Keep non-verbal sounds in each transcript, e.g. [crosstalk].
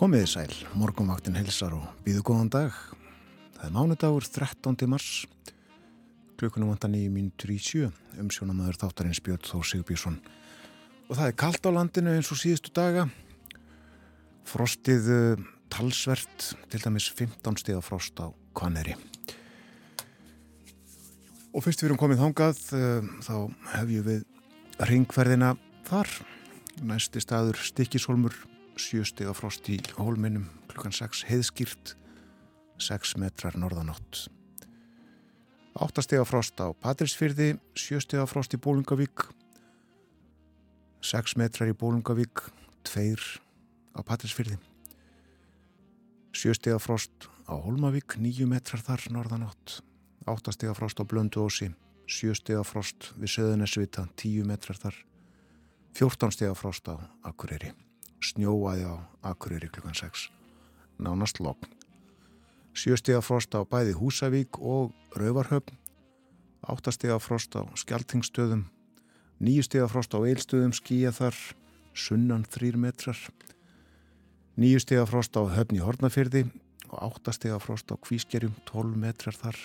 Komiði sæl, morgunvaktin helsar og býðu góðan dag. Það er mánudagur 13. mars, klukkunum vantan í mínutur í sjö, umsjónamaður þáttarins Björn Þó Sigurbjörnsson. Og það er kallt á landinu eins og síðustu daga. Frostið uh, talsvert, til dæmis 15 stíða frost á Kvaneri. Og fyrst við erum komið þángað, uh, þá hefjum við ringverðina þar. Næsti staður Stikisholmur sjöstega frost í hólminum klukkan 6 heiðskýrt 6 metrar norðanátt 8 stega frost á Patrísfyrði 7 stega frost í Bólungavík 6 metrar í Bólungavík 2 á Patrísfyrði 7 stega frost á Hólmavík 9 metrar þar norðanátt 8 stega frost á Blönduósi 7 stega frost við Söðunesvita 10 metrar þar. 14 stega frost á Akureyri snjóaði á Akureyri klukkan 6 nánast logn. Sjöstega frost á bæði Húsavík og Rauvarhöfn áttastega frost á Skeltingstöðum nýjustega frost á Eilstöðum skíja þar sunnan þrýr metrar. Nýjustega frost á Höfni Hortnafyrði og áttastega frost á Kvískerjum 12 metrar þar.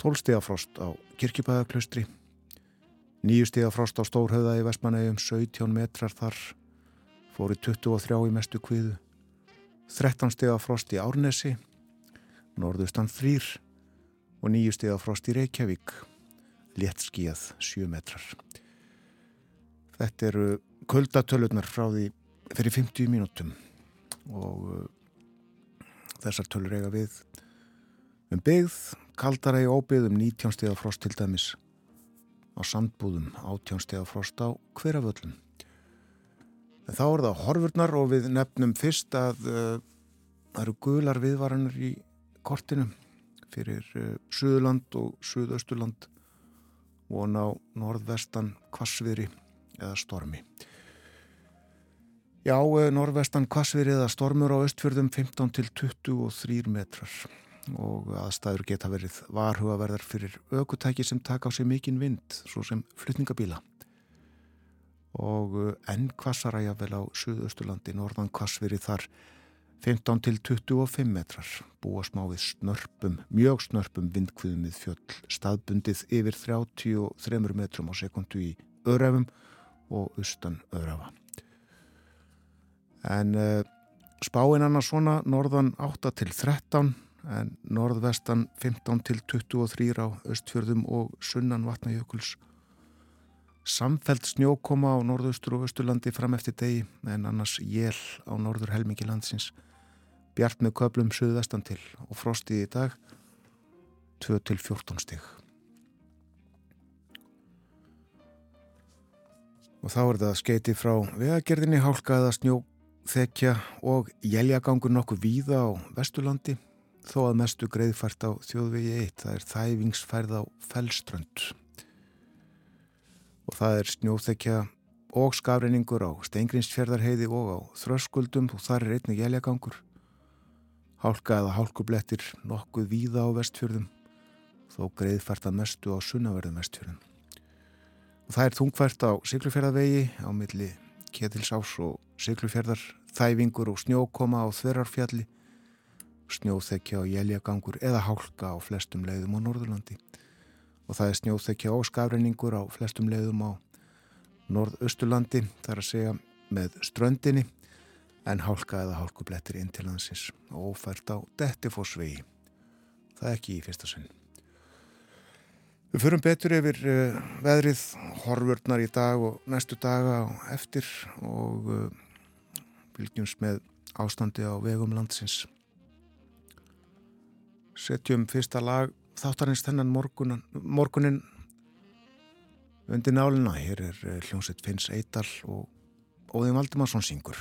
Tólstega frost á Kirkjubæðaklaustri nýjustega frost á Stórhauða í Vestmanægum 17 metrar þar fóri 23 í mestu kviðu 13 steg af frost í Árnesi norðustan 3 og 9 steg af frost í Reykjavík létt skíjað 7 metrar. Þetta eru kuldatölurnar frá því fyrir 50 mínútum og uh, þessar tölur eiga við um byggð kaldara í óbyggð um 19 steg af frost til dæmis á sandbúðum 18 steg af frost á hverjaföllum En þá er það horfurnar og við nefnum fyrst að uh, það eru gular viðvaranir í kortinu fyrir uh, Suðurland og Suðausturland og ná norðvestan kvassviri eða stormi. Já, uh, norðvestan kvassviri eða stormur á östfjörðum 15 til 23 metrar og aðstæður geta verið varhugaverðar fyrir aukutæki sem taka á sig mikinn vind, svo sem flytningabíla og uh, enn kvassara jáfnvel á Suðausturlandi, norðan kvassveri þar 15 til 25 metrar, búa smá við snörpum, mjög snörpum vindkviðum við fjöll, staðbundið yfir 33 metrum á sekundu í öðrafum og austan öðrafa. En uh, spáinn annars svona norðan 8 til 13 en norðvestan 15 til 23 á östfjörðum og sunnan vatnajökuls samfelt snjókoma á norðaustur og östurlandi fram eftir degi en annars jél á norður helmingi landsins. Bjart með köplum suðvestan til og frostið í dag 2-14 stig. Og þá er það skeiti frá vegagerðinni hálkaða snjóþekja og jæljagangur nokkuð víða á vesturlandi þó að mestu greiðfært á þjóðvegi 1 það er þæfingsfærð á fellströnd og það er snjóþekja og skafreiningur á steingrinsfjörðarheiði og á þröskuldum og þar er einnig jæljagangur hálka eða hálkublettir nokkuð víða á vestfjörðum þó greiðfært að mestu á sunnaverðum vestfjörðum. Og það er þungfært á Siglufjörðavegi á milli Ketilsás og Siglufjörðar þæfingur og snjókoma á Þverarfjalli snjóþekja og jæljagangur eða hálka á flestum leiðum á Norðurlandi og það er snjóþekja og skafreiningur á flestum leiðum á norðausturlandi þar að segja með ströndinni en hálka eða hálkublettir inn til hansins og ofært á Dettifossvegi. Það er ekki í fyrsta sinn. Við förum betur yfir uh, veðrið horfurnar í dag og næstu daga og eftir og uh, fylgjumst með ástandi á vegum landsins. Setjum fyrsta lag þáttarins þennan morgunin, morgunin undir nálina. Hér er eh, hljómsett Finns Eidal og Óðin Valdimarsson syngur.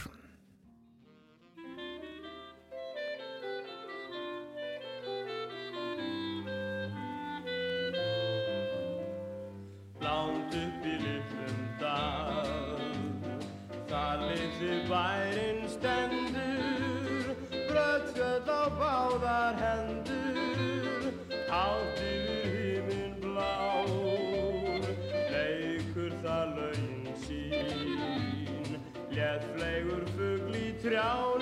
out.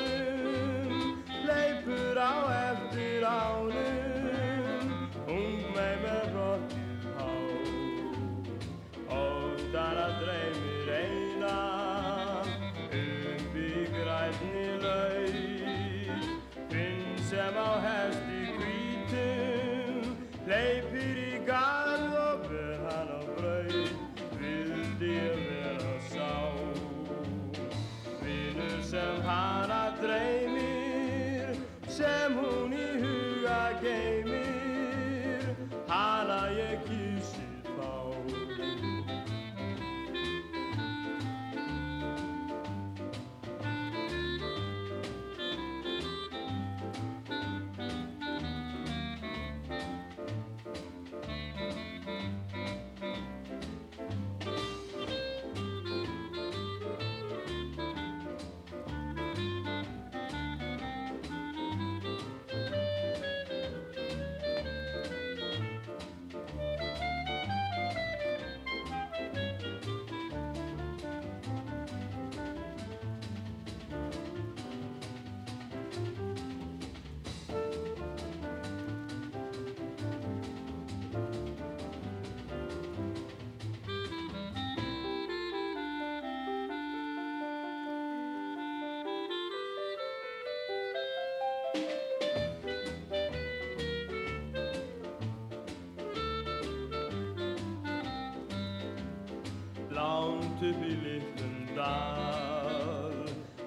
Upp í litlum dal.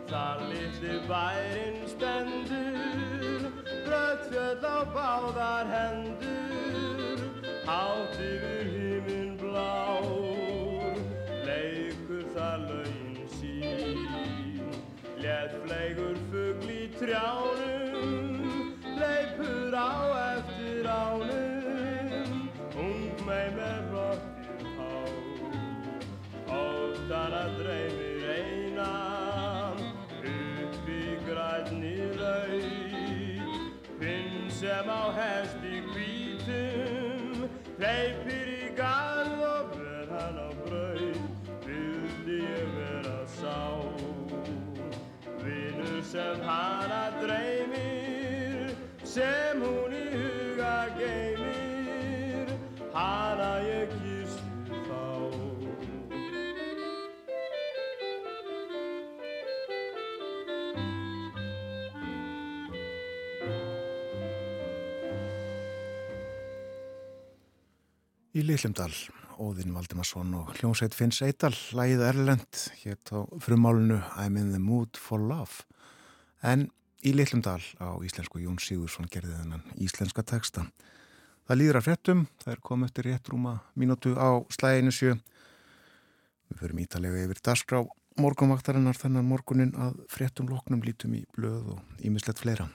Þar litli bærin stendur Brött fjöld á báðar hendur Í Lillumdal, Óðinn Valdimarsson og hljómsveit Finns Eidal, lægið Erlend, hétt á frumálunu I'm in the mood for love. En í Lillumdal á íslensku Jón Sigursson gerði þennan íslenska texta. Það líður að frettum, það er komið eftir rétt rúma mínútu á slæginu sjö. Við förum ítalega yfir dagskrá morgunvaktarinnar þennan morgunin að frettum loknum lítum í blöð og ímislegt fleira.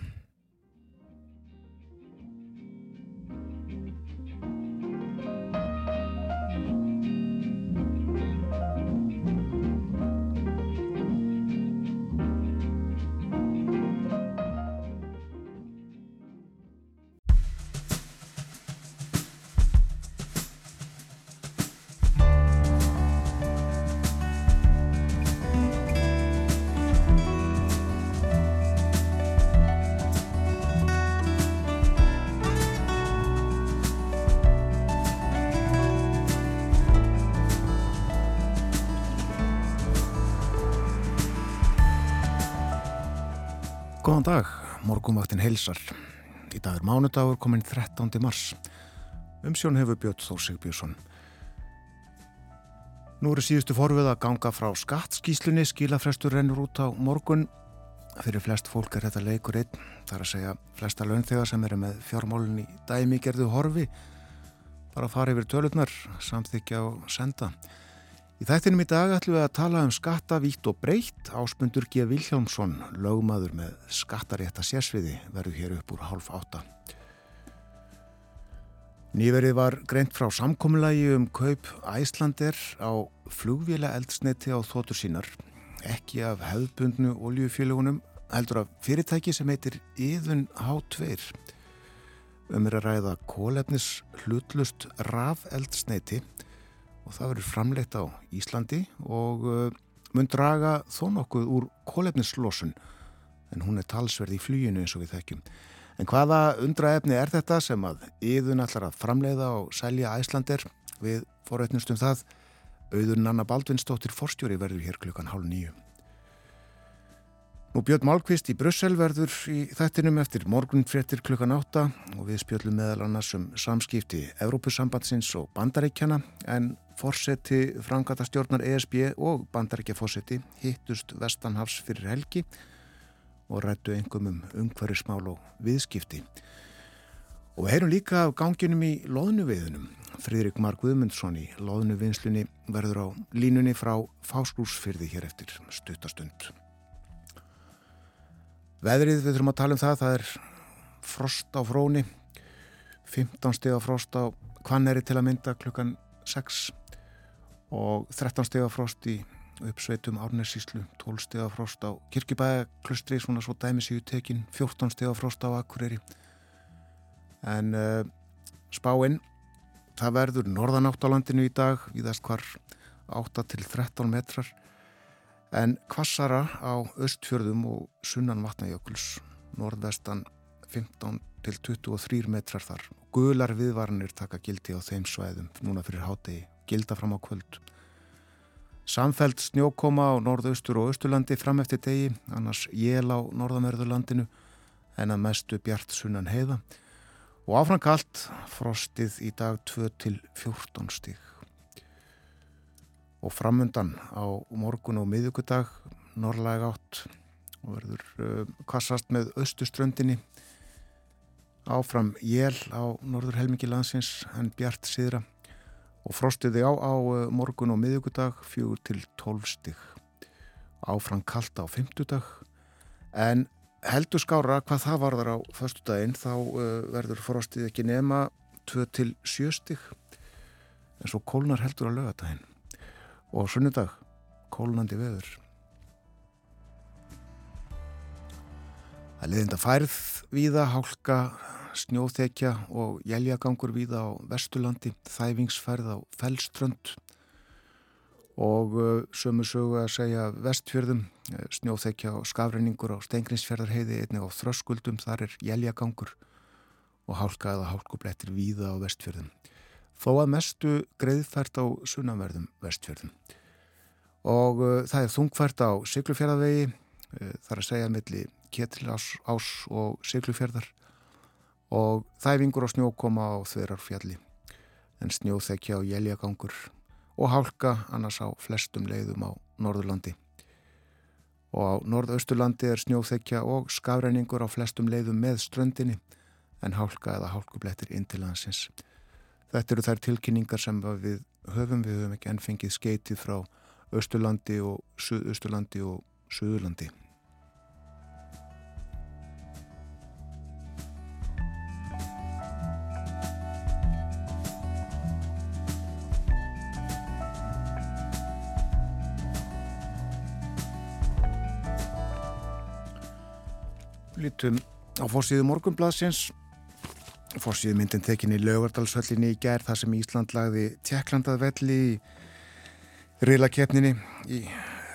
Góðan dag, morgunvaktin heilsar. Í dag er mánudagur komin 13. mars. Umsjón hefur Björn Þór Sigbjörnsson. Nú eru síðustu forfið að ganga frá skattskíslunni, skilafrestur rennur út á morgun. Fyrir flest fólk er þetta leikur einn, þar að segja flesta launþegar sem eru með fjármálun í dæmi gerðu horfi, bara fara yfir tölurnar, samþykja og senda. Í þættinum í dag ætlum við að tala um skatta vítt og breytt. Áspundur G. Vilhjálmsson, lögmaður með skattarétta sérsviði, verður hér upp úr hálf átta. Nýverið var greint frá samkommulagi um kaup Æslander á flugvila eldsneiti á þóttur sínar. Ekki af hefðbundnu oljufélagunum, heldur af fyrirtæki sem heitir Íðun H2. Um er að ræða kólefnis hlutlust raf eldsneiti og það verður framleitt á Íslandi og uh, mun draga þó nokkuð úr kólefnislosun en hún er talsverð í flýjunu eins og við þekkjum. En hvaða undraefni er þetta sem að yðun allar að framleiða og selja Æslander við forreitnustum það auðun Anna Baldvinsdóttir forstjóri verður hér klukkan hálf nýju. Nú Björn Málkvist í Brussel verður í þættinum eftir morgun fréttir klukkan átta og við spjöllum meðal annars um samskipti Evrópusambandsins og bandaríkjana en Forseti frangata stjórnar ESB og bandarækjafórseti hittust Vestanhafs fyrir helgi og rættu engum um umhverfismál og viðskipti. Og við heyrum líka af ganginum í loðnuviðunum. Fridrik Mark Guðmundsson í loðnuvinnslunni verður á línunni frá Fásklúsfyrði hér eftir stuttastund. Veðrið við þurfum að tala um það, það er frost á fróni, 15 steg á frost á Kvanneri til að mynda klukkan 6 og 13 steg af frost í uppsveitum Árnessíslu, 12 steg af frost á Kirkibæklustri, svona svo dæmis í tekin, 14 steg af frost á Akureyri. En uh, spáinn, það verður norðanátt á landinu í dag, viðast hvar 8 til 13 metrar, en kvassara á östfjörðum og sunnan vatnajökuls, norðvestan 15 til 23 metrar þar. Gular viðvarnir taka gildi á þeim svæðum núna fyrir hátegi, gilda fram á kvöld. Samfæld snjókoma á norðaustur og austurlandi fram eftir degi, annars jél á norðamörðurlandinu en að mestu bjart sunnan heiða og áfram kallt frostið í dag 2 til 14 stík. Og framundan á morgun og miðugudag norrlæg átt og verður uh, kvassast með austuströndinni áfram jél á norður helmingi landsins en bjart síðra og frostiði á, á uh, morgun og miðugudag fjögur til tólfstig áfram kalta á fymtudag en heldur skára hvað það varðar á föstudaginn þá uh, verður frostið ekki nema 2 til 7 stig. En svo kólnar heldur á lögadaginn og sunnudag kólnandi veður Það liðinda færð víða, hálka, snjóþekja og jæljagangur víða á Vesturlandi, þæfingsfærð á Fellströnd og sömu sögu að segja vestfjörðum, snjóþekja og skafreiningur á Stengrinsfjörðarheiði einnig á Þröskuldum, þar er jæljagangur og hálka eða hálkublettir víða á vestfjörðum. Þó að mestu greiðfært á sunnanverðum vestfjörðum. Og uh, það er þungfært á Siglufjörðavegi, þar að segja milli Ketilás ás og Siglufjörðar og þæfingur og snjókoma á Þverarfjalli en snjóþekja og jæljagangur og hálka annars á flestum leiðum á Norðurlandi. Og á Norðausturlandi er snjóþekja og skafræningur á flestum leiðum með ströndinni en hálka eða hálkublettir inn til landsins. Þetta eru þær tilkynningar sem við höfum, við höfum ekki ennfengið skeitið frá Östurlandi og Suðausturlandi og Suðurlandi. lítum á fórsíðu morgunbladsins fórsíðu myndin tekinni í lögardalshöllinni í gerð þar sem Ísland lagði tjekklandað velli í riðlakefninni í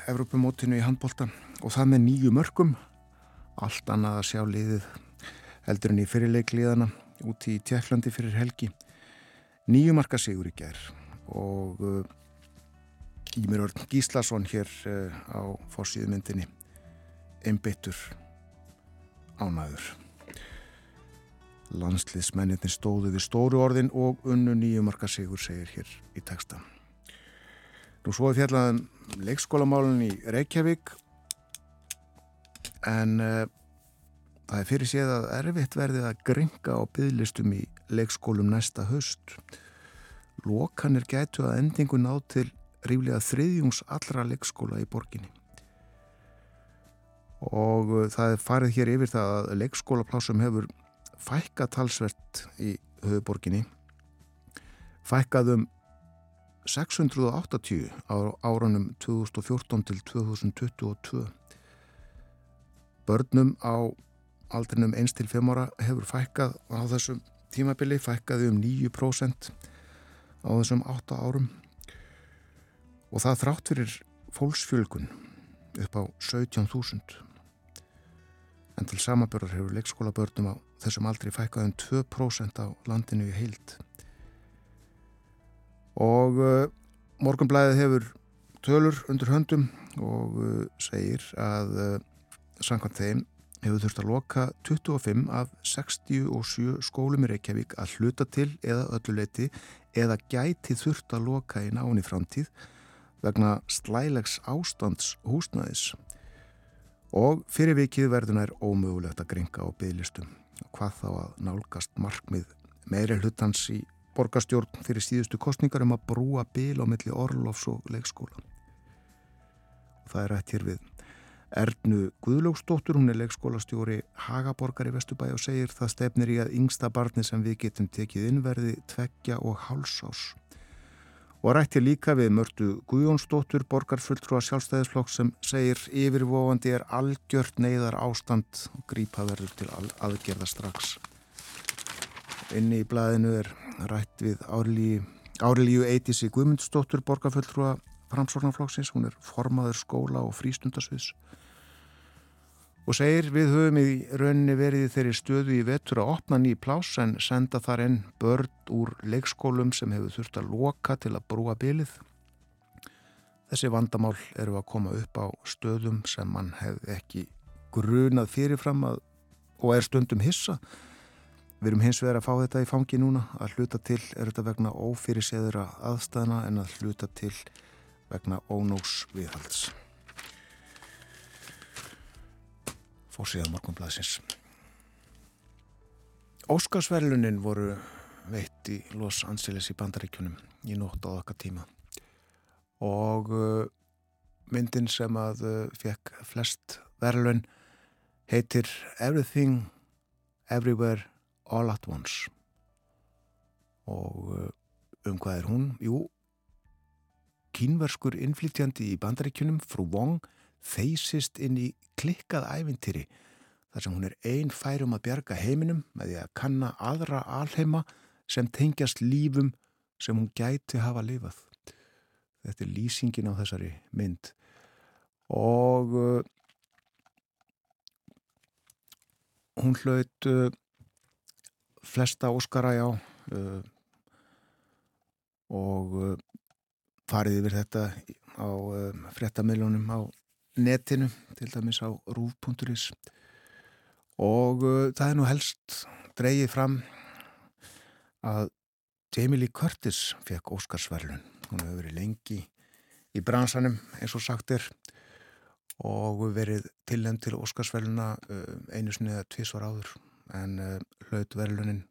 Evrópumótinu í handbólta og það með nýju mörgum allt annað að sjá liðið heldur en í fyrirleikliðana úti í tjekklandi fyrir helgi. Nýju marka sigur í gerð og uh, Ímir Örn Gíslason hér uh, á fórsíðu myndinni einbyttur ánæður. Landsliðsmennitin stóðu við stóru orðin og unnu nýjumarka sigur segir hér í texta. Nú svo er fjallaðan leikskólamálun í Reykjavík en uh, það er fyrir séð að erfitt verðið að gringa á bygglistum í leikskólum næsta höst. Lókanir gætu að endingu ná til ríflega þriðjungs allra leikskóla í borginni og uh, það er farið hér yfir það að leikskólaplásum hefur fækkað talsvert í höfuborginni fækkaðum 680 á áranum 2014 til 2022 börnum á aldrinum 1 til 5 ára hefur fækkað á þessum tímabili fækkaði um 9% á þessum 8 árum. Og það þrátt fyrir fólksfjölgun upp á 17.000 en til samabörðar hefur leikskólabörnum á þessum aldrei fækkað um 2% á landinu í heild. Og uh, morgunblæðið hefur tölur undir höndum og uh, segir að uh, samkvæmt þeim hefur þurft að loka 25 af 67 skólum í Reykjavík að hluta til eða ölluleiti eða gæti þurft að loka í náni framtíð vegna slælegs ástands húsnæðis og fyrir vikið verðunar ómögulegt að gringa á bygglistum og hvað þá að nálgast markmið meiri hlutans í borgastjórn fyrir síðustu kostningar um að brúa bíl á milli Orlofs og leikskóla. Og það er rætt hér við Ernu Guðlóksdóttur, hún er leikskólastjóri Hagaborgar í Vesturbæi og segir það stefnir í að yngsta barni sem við getum tekið innverði tveggja og hálsás og rætti líka við mörtu Guðjónsdóttur borgarfulltrúa sjálfstæðisflokk sem segir yfirvofandi er algjört neyðar ástand og grípa verður til aðgerða strax. Inni í blæðinu er rætt við Árilíu Eitisi Guðmundsdóttur borgarfulltrúa framsorgnarflokksins, hún er formaður skóla og frístundasviðs og segir við höfum í rauninni verið þeirri stöðu í vetur að opna ný plás en senda þar enn börn úr leikskólum sem hefur þurft að loka til að brúa bylið. Þessi vandamál eru að koma upp á stöðum sem mann hefði ekki grunað fyrirfram að, og er stundum hissa. Við erum hins vegar að fá þetta í fangi núna að hluta til er þetta vegna ófyrirseðura aðstæðna en að hluta til vegna ónóks viðhalds. Fórsíða morgunblæsins. Óskarsverlunin voru veitt í Los Angeles í bandaríkjunum í nótt á okkar tíma og uh, myndin sem að uh, fekk flest verlun heitir Everything Everywhere All at Once og uh, um hvað er hún? Jú, kínverskur innflytjandi í bandaríkjunum frú Wong þeysist inn í klikkað ævintýri þar sem hún er einn færum að bjarga heiminum með því að kanna aðra alheima sem tengjast lífum sem hún gæti hafa lifað. Þetta er lýsingin á þessari mynd og uh, hún hlaut uh, flesta óskara já uh, og uh, farið yfir þetta á uh, frettamiljónum á netinu, til dæmis á rúf.is og uh, það er nú helst dreyið fram að Jamie Lee Curtis fekk Óskarsverlun. Hún hefur verið lengi í bransanum eins og sagt er og verið tilnæmt til Óskarsverluna uh, einu snið eða tvísvar áður. En uh, hlaut verlunin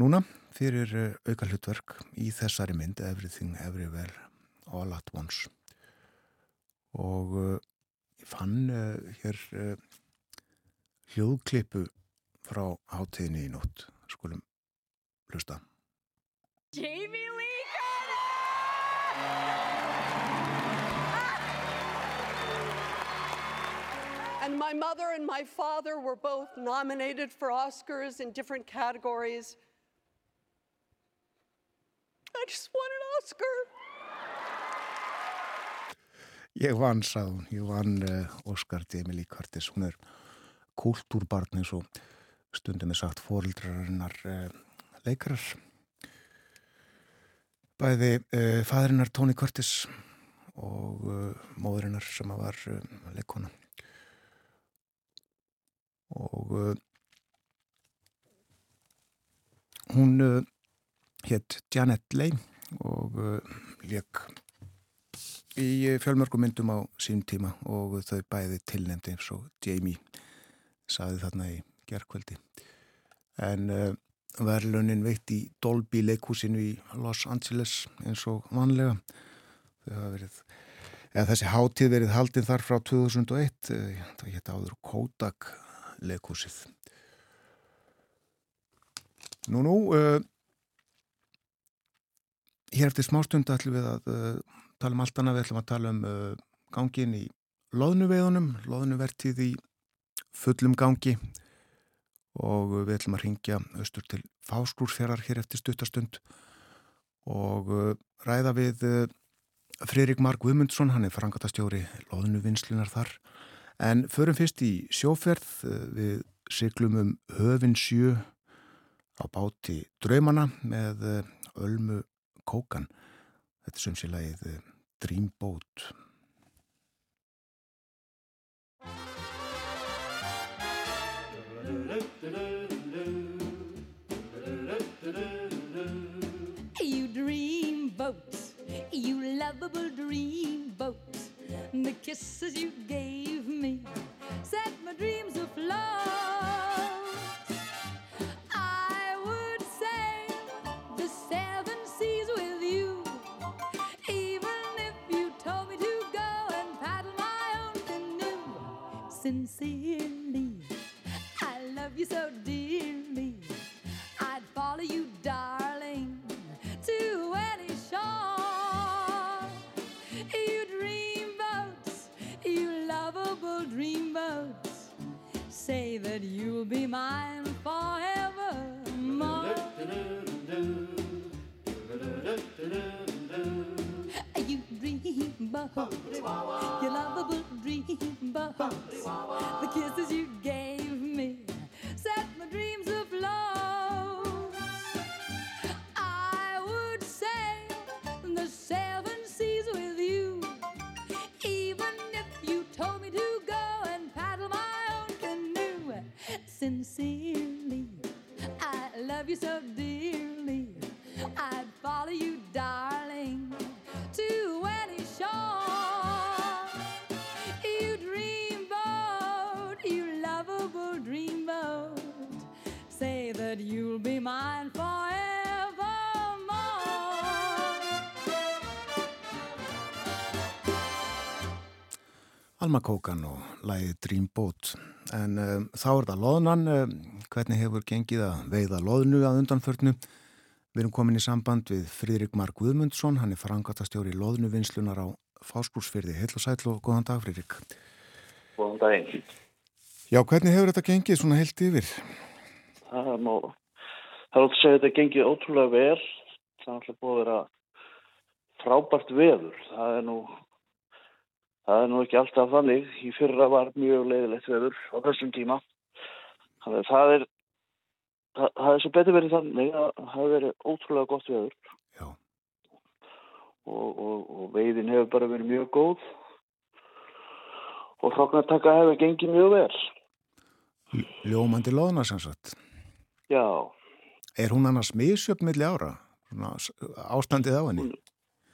núna fyrir uh, auka hlutverk í þessari mynd Everything Everywhere All at Once og eh, ég fann eh, hér eh, hljóðklippu frá hátíðinni í nótt skulum hlusta Jamie Lee And my mother and my father were both nominated for Oscars in different categories. I just won an Oscar. Ég vann, sað hún, ég vann uh, Óskar Demili Curtis, hún er kultúrbarn eins og stundum er sagt fóreldrarinnar uh, leikarar. Bæði uh, fæðrinnar Tony Curtis og uh, móðurinnar sem var leikona. Og hún hétt Janet Leigh og leik í fjölmörgum myndum á sín tíma og þau bæði tilnefndi eins og Jamie saði þarna í gerðkvöldi. En uh, verðlunin veitt í Dolby leikúsinu í Los Angeles eins og vanlega. Verið, eða þessi hátíð verið haldinn þar frá 2001, uh, það geta áður Kodak leikúsið. Nú, nú, uh, hér eftir smástund ætlum við að tala um allt annað, við ætlum að tala um uh, gangin í loðnuveiðunum, loðnuvertið í fullum gangi og við ætlum að ringja austur til Fáskrúrsfjörðar hér eftir stuttastund og uh, ræða við uh, Fririk Mark Guðmundsson, hann er frangatastjóri loðnuvinslunar þar. En förum fyrst í sjóferð uh, við siglum um höfin sjö á báti draumana með uh, Ölmu Kókan. Þetta sem sé lagið uh, Dreamboat You dream boats, you lovable dream boats. The kisses you gave me set my dreams afloat. You so dearly. I'd follow you, darling, to any shore. You dream boats, you lovable dream boats, say that you'll be mine forevermore. You dream boats, you lovable dream boats, the kisses you gave set my dreams afloat. I would sail the seven seas with you, even if you told me to go and paddle my own canoe. Sincerely, I love you so dearly. I'd follow you, darling, to any said, You'll be mine forevermore. Alma Kókan og læði Dreamboat. En um, þá er það loðnan. Um, hvernig hefur gengið að veiða loðnu að undanförnu? Við erum komin í samband við Fridrik Mark Guðmundsson, hann er frangatastjóri loðnuvinnslunar á Fáskúrsfyrði. Heil og sæl og góðan dag Fridrik. Góðan dag. Já, hvernig hefur þetta gengið svona heilt yfir? Það er nú, það er alltaf að segja að þetta gengið ótrúlega vel. Það er alltaf búið að vera frábært veður. Það er nú, það er nú ekki alltaf þannig. Í fyrra var mjög leiðilegt veður á þessum tíma. Þannig að það er, það, það er svo betur verið þannig að það hefur verið ótrúlega gott veður. Já. Og, og, og veiðin hefur bara verið mjög góð. Og hrognartaka hefur gengið mjög vel. Ljómandi loðna sem sagt. Já, Er hún annars misjöfn milli ára? Svona ástandið á henni?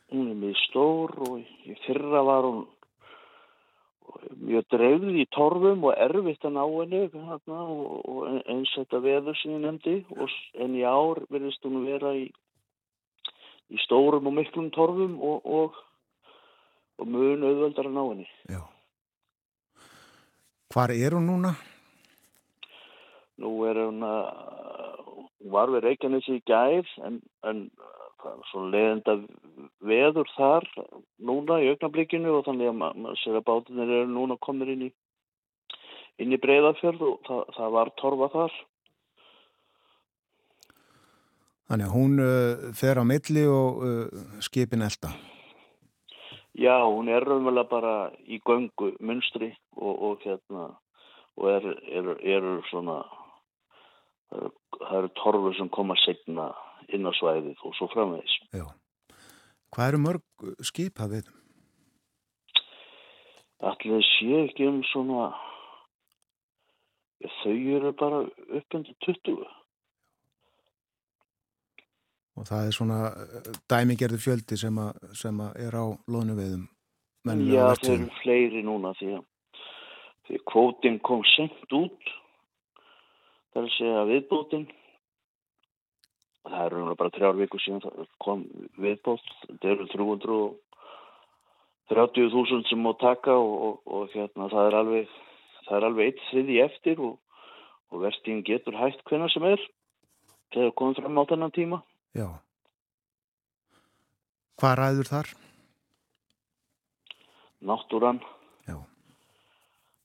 hún er mjög stór og í fyrra var hún mjög dreifð í torfum og erfitt að ná henni hérna, og, og eins þetta veður sem ég nefndi og, en í ár verðist hún vera í, í stórum og miklum torfum og, og, og mun auðveldar að ná henni. Já. Hvar er hún núna? Nú er hún að hún var við Reykjanesi í gær en, en það er svo leiðenda veður þar núna í augnablikinu og þannig að ma maður sér að bátunir eru núna komnir inn í inn í breyðafjörð og það, það var torfa þar. Þannig að hún uh, fer á milli og uh, skipin elda. Já, hún er raunverulega bara í göngu munstri og, og hérna og er, er, er svona það eru, það torfur sem koma segna inn á svæðið og svo framvegis. Já. Hvað eru mörg skip að við? Allir sé ekki um svona þau eru bara upp undir 20 Og það er svona uh, dæmigerðu fjöldi sem, a, sem a er á loðnuveiðum. Já, venjulega á þau vertíðum. eru fleiri núna því að því að kvótinn kom sent út það er að segja viðbótinn það eru bara þrjár vikur síðan kom viðbót þetta eru 330.000 sem má taka og, og, og hérna það er alveg það er alveg eitt þriði eftir og, og vertíðin getur hægt hvenna sem er þegar komum fram á þennan tíma Já. Hvað ræður þar? náttúran Já.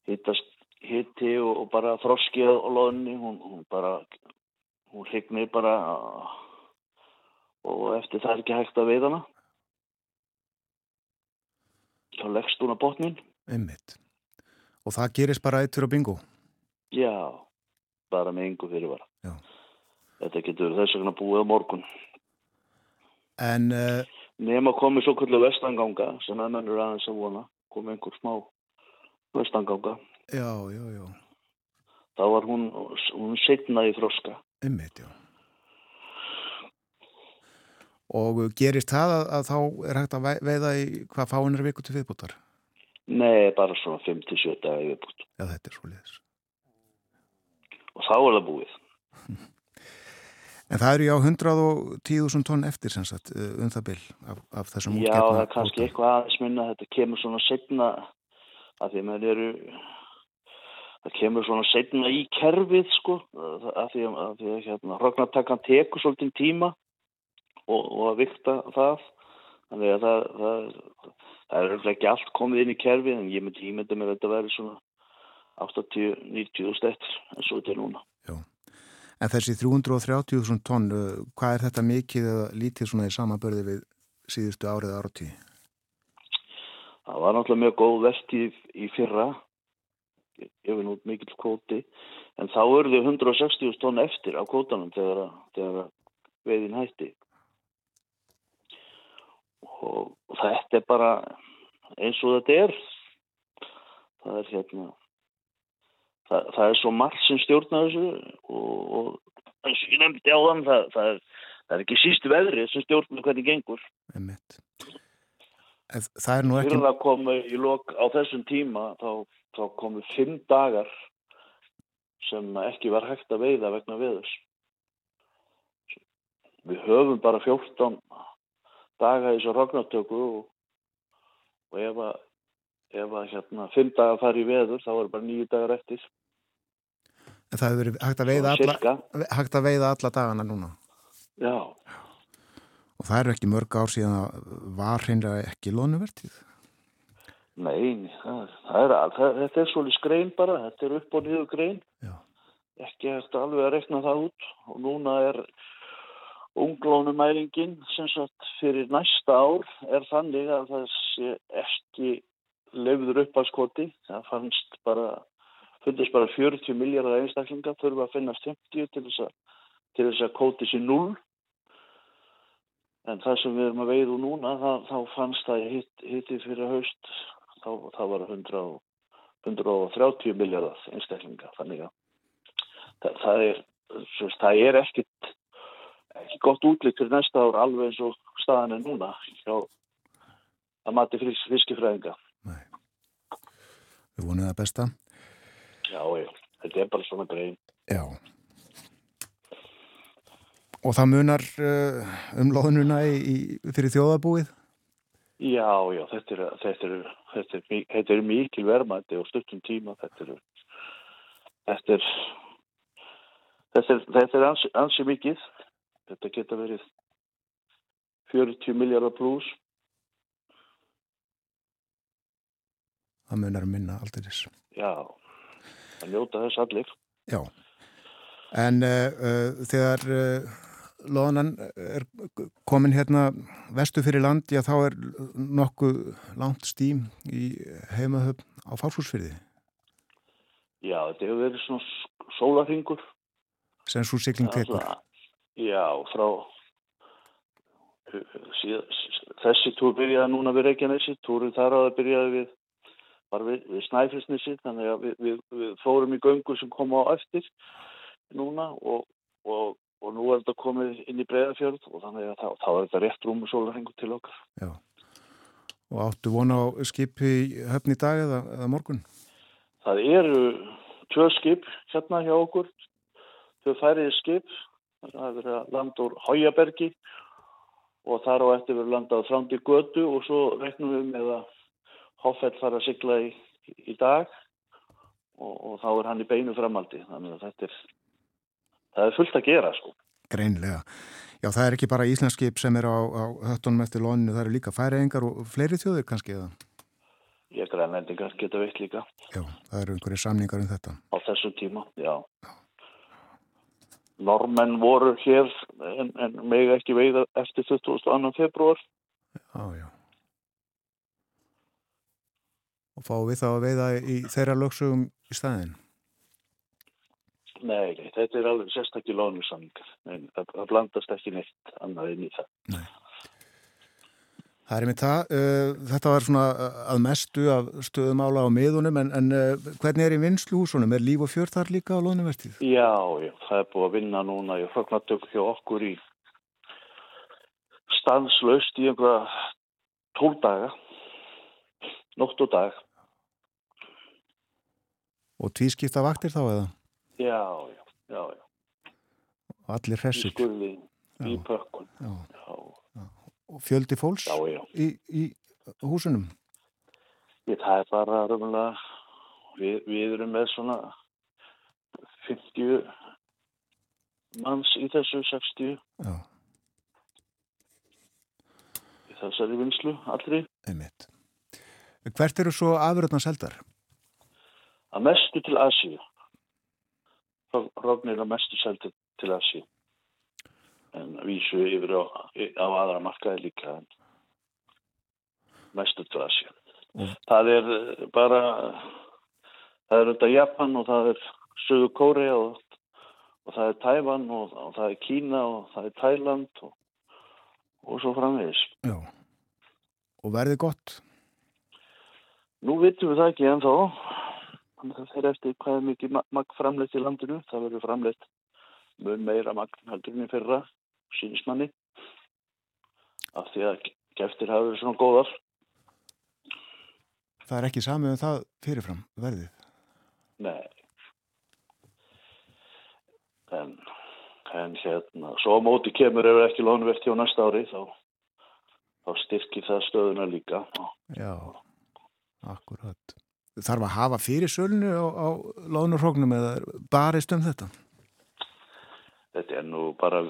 hittast hitti og, og bara þroskið á loðinni hún, hún bara hún hrygnir bara og eftir það er ekki hægt að veiða hana. Þá leggst hún á botnin Einmitt. Og það gerist bara eittur á bingo. já, bara með yngu fyrirvara. Já. þetta getur þess vegna búið á morgun. En uh, nema komið svo kvöldu vestanganga sem að mennur aðeins að vona. Komið einhver smá vestanganga já, já, já. þá var hún, hún setnaði þroska Einmitt, já. Og uh, gerist það að, að þá er hægt að vei- veiða í hvað fáinir viku til viðbútar? nei, bara svona 5-7 daga yfirbútt Já, þetta er svo liðis. og þá er það búið En það eru já 110.000 tonn eftir sem sagt uh, um það bil af, af þessum Já, útgefna það er kannski kvóta. eitthvað aðeins minna þetta kemur svona setna að því að menn eru það kemur svona setna í kerfið sko að því að, að, að hérna, hrognartakkan tekur svolítið tíma og, og að vikta það. Þannig að það, það, það er ekki allt komið inn í kerfið en ég myndi ímynda mér að þetta væri svona 80-90 stættir en svo er núna. En þessi 330.000 tonn, hvað er þetta mikið eða lítið svona í samanbörði við síðustu árið áratí? Það var náttúrulega mjög góð vertíð í fyrra, ég finn út mikill kvóti, en þá urðu 160 tonn eftir á kvótanum þegar, þegar veiðin hætti. Og, þetta er bara eins og þetta er. Það er hérna, það, það er svo margt sem stjórnar þessu og, og eins og ég nefndi á þann, það, það, er, það er ekki síst veðrið sem stjórnar hvernig gengur. En það er nú ekki... Fyrir að komu í lok á þessum tíma þá, þá komu fimm dagar sem ekki var hægt að veiða vegna veðurs. Við höfum bara 14 daga í þessu ragnartöku og, og ef, að, ef að hérna fimm dagar fari í veður þá er bara nýju dagar eftir En það hefur verið hægt að veiða alla, hægt að veiða alla dagana núna. já, Og það eru ekki mörg ár síðan að var hreinlega ekki lónuvertið. Nei það, það er, að- það, þetta er svolítið skrein bara þetta er upp og niður grein. Já. ekki eftir alveg að rekna það út. Og núna er unglónumælingin sem sagt fyrir næsta ár er þannig að það sé ekki lefður upp að skoti það fannst bara fundist bara 40 miljardar einstaklinga þurfa að finnast 50 til þess að, til þess að kóti sér 0 en það sem við erum að veiðu núna það, þá fannst það hitt, hitti fyrir haust þá, þá var 100, og- 130 miljardar einstaklinga þannig að það, það er er ekkit ekki gott útlitt fyrir næsta ár alveg eins og staðan er núna hjá að mati fiskifræðinga Við vonum það besta. já, já, þetta er bara svona grein Já. Og það munar uh, um loðnuna í, í, fyrir þjóðabúið? Já, já, þetta er þetta er, þetta er, þetta er mikil verðmætti og stuttum tíma þetta er þetta er þetta er, þetta er ansi, ansi mikið þetta geta verið 40 miljardar pluss Það munar um minna aldrei. já, að njóta þess allir Já. En uh, uh, þegar uh, loðnan er komin hérna vestu fyrir land, já þá er nokkuð langt stím í heimahöfn á fársúsfyrði já, þetta hefur verið svona sólarhingur sem svo sigling tekur. Já, frá síð, þessi túr byrjaði núna við Reykjanesi, túrin þar á það byrjaði við, var við, við Snæfellsnesi, þannig að við, við, við fórum í göngu sem kom á eftir núna og, og, og nú er þetta komið inn í Breiðafjörð og þannig að þá, þá er þetta rétt rúmu sólarhengu til okkar. Já. Og áttu vona á skipi höfn í dag eða, eða morgun? Það eru tvö skip hérna hjá okkur, tvö færiði skip, það er að landa úr Hájabergi og þar á eftir verið landað til götu og svo reknum við með að Hoffell fara að sigla í, í dag og, og þá er hann í beinu framaldi, þannig að þetta er, það er fullt að gera sko. Greinlega. Já, það er ekki bara íslenskip sem er á, á höttunum eftir lóninu, það eru líka færiðingar og fleiri þjóðir kannski eða? Ég grænlendingar geta veitt líka Já, það eru einhverju samningar um þetta. á þessum tíma, já. Normenn voru hér en, en meg ekki veiða eftir 22. februar Já, já. Og fáum við þá að veiða í þeirra lögsögum í staðin? Nei, nei, þetta er alveg sérstakki lónusamningar. En það, blandast ekki neitt annað inn í það. Það er með það. Uh, þetta var svona uh, að mestu af stöðumála á miðunum, en, en uh, hvernig er í vinsluhúsunum? Er líf og fjörð þar líka á lónuvertið? Já, já, það er búið að vinna núna í hrögnatök hjá okkur í stanslaust í einhverja tól daga, nótt og dag. Og tvískipta vaktir þá eða? Já, já, já, já. Og allir Í hressir? skurði, í pökkun. Og fjöldi fólks í, í húsunum? Ég, það er bara röfumlega, við, við erum með svona 50 manns í þessu 60 Já, í þessari vinslu allri. einmitt. Hvert eru svo afröðna seldar? Að mestu til Asíu. Róknir að mestu seldi til Asíu. En vísu yfir á, á aðra markaði líka. En mestu til Asíu. Og- Það er bara, það er þetta Japan og það er Suðu Kórea og, og það er Tævan og, og það er Kína og það er Tæland og, og svo framvegis. Já. Og verði gott? Nú vitum við það ekki en þá. Þannig að það fer eftir hvað er mikið ma- magn framleitt í landinu. Það verður framleitt mun meira magn heldur en í fyrra, sínismanni. Af því að geftir hafa verið svona góðar. Það er ekki samið um það fyrirfram, verðið. Nei. En, en hérna, svo móti kemur ef ekki lónverti á næsta ári þá, þá styrkir það stöðuna líka. Já. Akkurat. Þarf að hafa fyrir sölunu á, á lónurhóknum eða barist um þetta? Þetta er nú bara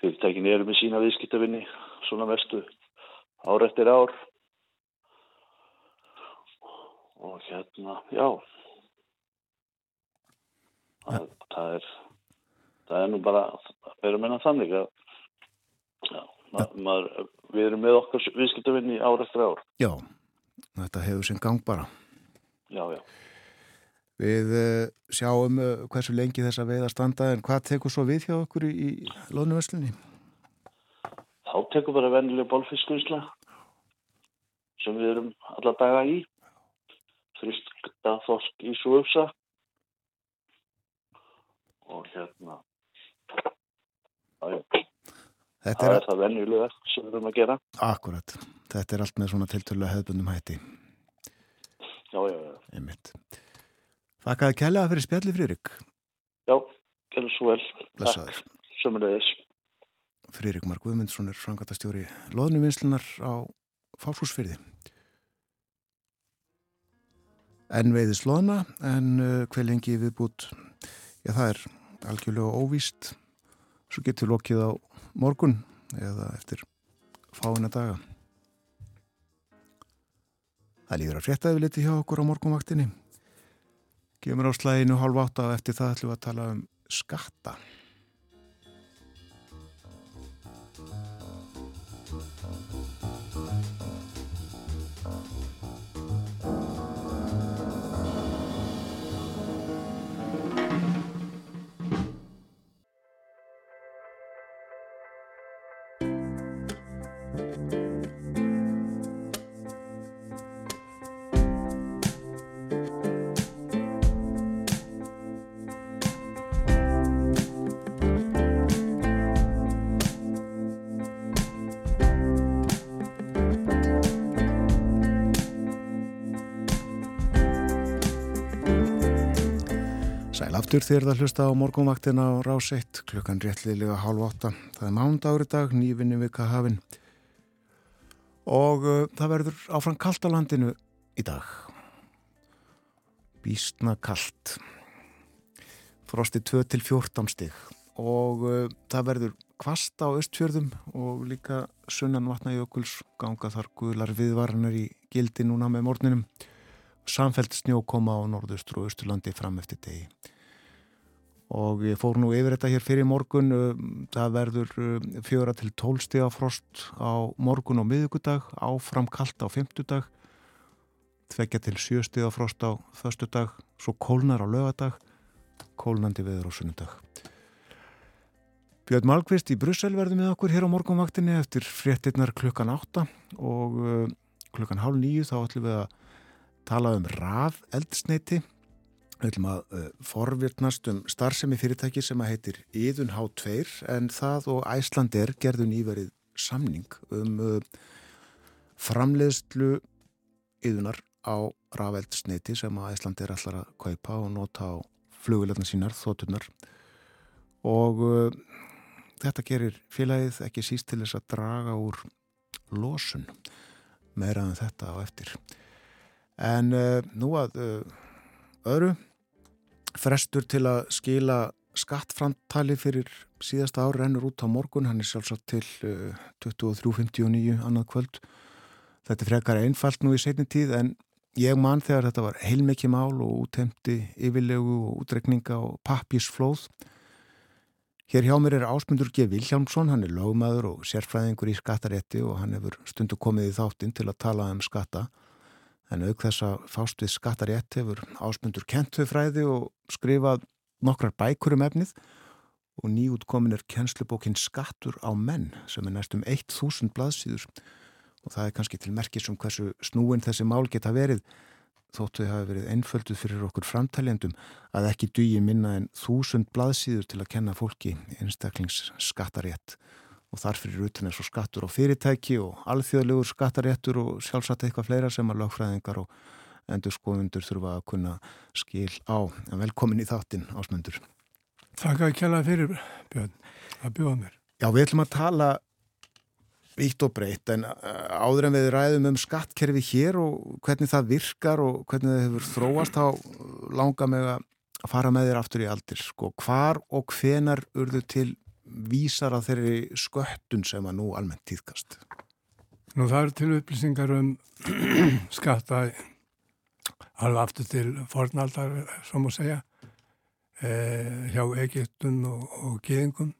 fyrirtækin eru með sína viðskiptavinni svona mestu ár eftir ár. Og hérna, já. Það, það er það er nú bara við erum enn þannig að já, ma maður, við erum með okkar viðskiptavinni ár eftir ár. Já, þetta hefur sinn gang bara. já, já Við uh, sjáum uh, hversu lengi þessa veið að standa en hvað tekur svo við hjá okkur í, í lónuvöslunni? þá tekur bara vennileg bólfiskursla sem við erum alla daga í friska þorsk í svöfsa og hérna já, Þetta það er er það vennilega sem við erum að gera akkurat. Þetta er allt með svona tiltölu hefðbundum hætti. já, já, já, Einmitt. Þakkaði kærlega fyrir spjalli Friðrik. já, gerðu svo vel Blessaður. sömulegis Friðrik Mark Guðmundsson er frangatastjóri loðnuvinslunar á Fálsúsfyrði. En veiðis loðna, en uh, hver lengi viðbútt, já það er algjörlega óvíst, svo getur lokið á morgun eða eftir fáina daga. Það líður að frétta yfir liti hjá okkur á morgunvaktinni. Gemur á slæginu hálf átta og eftir það ætlum við að tala um skatta. Aftur þér það hlusta á morgunvaktina á rás 1 klukkan réttliðlega hálf 8. Það er mándagur í dag, nývinni vika hafin og uh, það verður áfram kalt á landinu í dag. Bísna kalt. Frosti 2 til 14 stig og uh, það verður kvast á östfjörðum og líka sunnan vatnajökuls ganga þar guðlar viðvarnar í gildi núna með morninum samfelt snjókoma á norðustur og austurlandi fram eftir degi. Og ég fór nú yfir þetta hér fyrir morgun, um, það verður um, fjöra til tólstiga frost á morgun og miðugudag, áfram kalt á fymtudag, tvekja til sjöstiga frost á föstudag, svo kólnar á lögadag, kólnandi veður á sunnudag. Björn Malkvist í Brussel verður með okkur hér á morgunvaktinni eftir fréttinnar klukkan átta og uh, klukkan hálf nýju þá ætlum við að tala um raf eldsneiti við ætlum að uh, forvirtnast um starfsemi fyrirtæki sem að heitir Íðun H2 en það og Æslandir gerðu nýverið samning um uh, framleiðslu Íðunar á raf eldsneiti sem að Æslandir ætlar að kaupa og nota á flugvilarnar sínar, þótturnar og uh, þetta gerir félagið ekki síst til þess að draga úr losun meira en þetta á eftir. En nú að öðru frestur til að skila skattframtali fyrir síðasta ár rennur út á morgun, hann er sjálfsagt til uh, 23.59 annað kvöld. Þetta frekar einfalt nú í setni tíð en ég man þegar þetta var heilmikið mál og útemti yfirlegu og útrekninga og pappísflóð. Hér hjá mér er Ásmundur G. Viljámsson, hann er lögmaður og sérfræðingur í skattarétti og hann hefur stundu komið í þáttinn til að tala um skatta. En auk þess að fást við skattarétt hefur ásmundur kentuðfræði og skrifað nokkrar bækur um efnið. Og nýútkomin er kennslubókin Skattur á menn sem er næstum 1000 blaðsýður og það er kannski til merkis um hversu snúin þessi mál geta verið þóttu þau hafi verið einfölduð fyrir okkur framtæljendum að ekki dugi minna en 1000 blaðsýður til að kenna fólki einstaklings skattarétt og þarfyrir utan eins og skattur og fyrirtæki og alþjóðlegur skattaréttur og sjálfsagt eitthvað fleira sem að lögfræðingar og endur skoðundur þurfa að kunna skil á. En velkomin í þáttinn ásmundur. Takk að kjalla fyrir, Björn, að bjóða mér. Já, við ætlum að tala Vítt og breytt, en uh, áður en við ræðum um skattkerfi hér og hvernig það virkar og hvernig það hefur þróast þá langar mig að fara með þér aftur í aldir. Sko, hvar og hvenar urðu til vísar að þeirri sköttun sem að nú almennt týðkast? Nú það eru til upplýsingar um [clears throat] skatta alveg aftur til fornaldar, svo má segja, eh, hjá Egyptum og, og Gýðingum,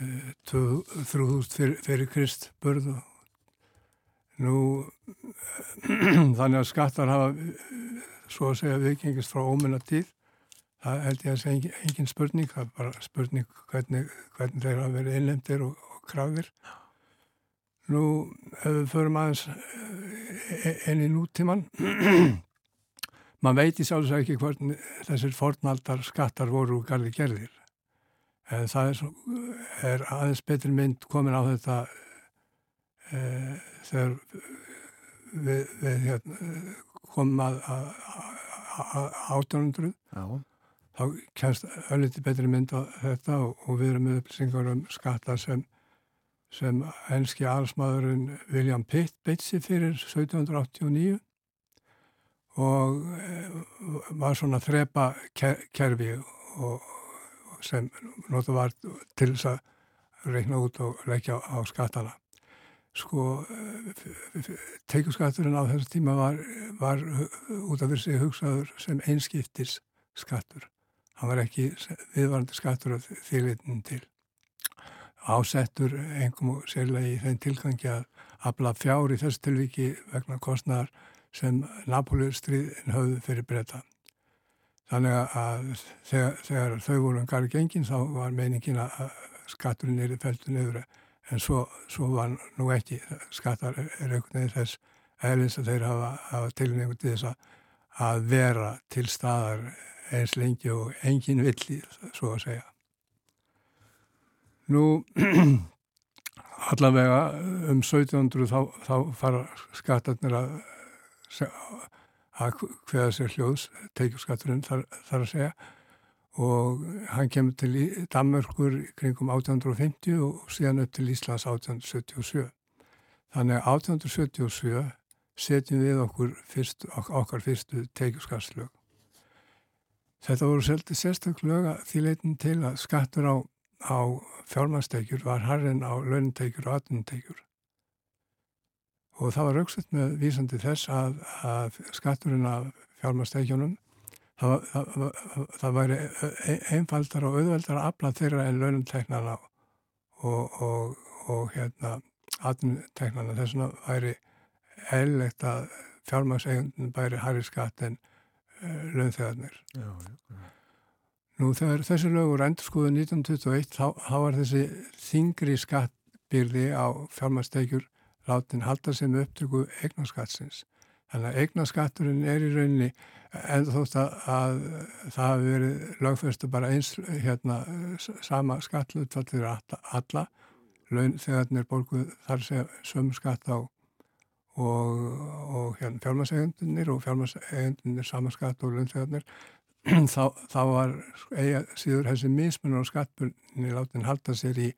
eh, 3000 fyrir, fyrir Krist börð og nú [clears throat] þannig að skattar hafa eh, svo að segja vikingist frá ómenna tíð það held ég að segja engin, engin spurning það er bara spurning hvernig, hvernig þeir hafa verið innlemdir og, og krafðir. Nú ef við förum aðeins inn í nútíman [clears throat] maður veit í sjálfsög ekki hvernig þessir fornaldar skattar voru úr gardi gerðir. En það er, er aðeins betri mynd komin á þetta e, þegar við, við hérna, komum að, að, að 1800 Já, þá kemst ölliti betri mynd á þetta og, og við erum með upplýsingar um skatta sem, sem enski alsmaðurinn William Pitt beitsi fyrir 1789 og eh, var svona þrepa ker- kerfi og, og sem nota var til þess að reikna út og leggja á skattana. Sko, teikuskatturinn á þessu tíma var, var út af þessi hugsaður sem einskiptis skattur. Hann var ekki viðvarandi skattur af þýrleitin til. Ásettur engum og sérlega í þeim tilgangi að afla fjár í þessu tilviki vegna kostnar sem Napolíustriðin höfðu fyrir breyta. Þannig að þegar, þegar þau voru um garði gengin þá var meiningin að skatturinn er feltu niður en svo, svo var nú ekki skattar er einhvern veginn þess eðlins að þeir hafa, hafa tilningu til þess að, að vera til staðar eins lengi og engin villi, svo að segja. Nú, [clears throat] allavega um 1700 þá, þá fara skattarnir að, að hveða sér hljóðs, teikjurskatturinn þar, þar að segja og hann kemur til Danmörkur kringum 1850 og síðan upp til Íslands 1877. Þannig að 1877 setjum við okkur fyrst, ok- okkar fyrstu teikjurskatslög. Þetta voru seldi sérstaklega því leitin til að skattur á, á fjármannsteikjur var harrin á launinteikjur og atvinnuteikjur. Og það var auksett með vísandi þess að, að skatturinn af fjármannsteikjunum það, það, það, það væri e- einfaldar og auðveldar að afla þeirra en launumteknana og, og, og hérna atvinnuteknana. Þess vegna væri eðlilegt að fjármannsteikjunum bæri harri skatt en launþegarnir. já, já. Nú þegar þessi lögur endur skoðu 1921 þá, var þessi þingri skattbyrði á fjármannsteikjur látin halda sem upptöku eignaskattsins. Þannig að eignaskatturinn er í rauninni en þótt að, að það hafi verið lögfestu bara eins hérna sama skattlutfall fyrir alla, alla laun þegar það er borguð þar segja sömu skatt á og, og hérna fjármannsegjandunir og fjármannsegjandunir sama skatt og launþegarnir [clears throat] þá, þá var eiga síður þessi mismunur á skattbunni látin halda sér í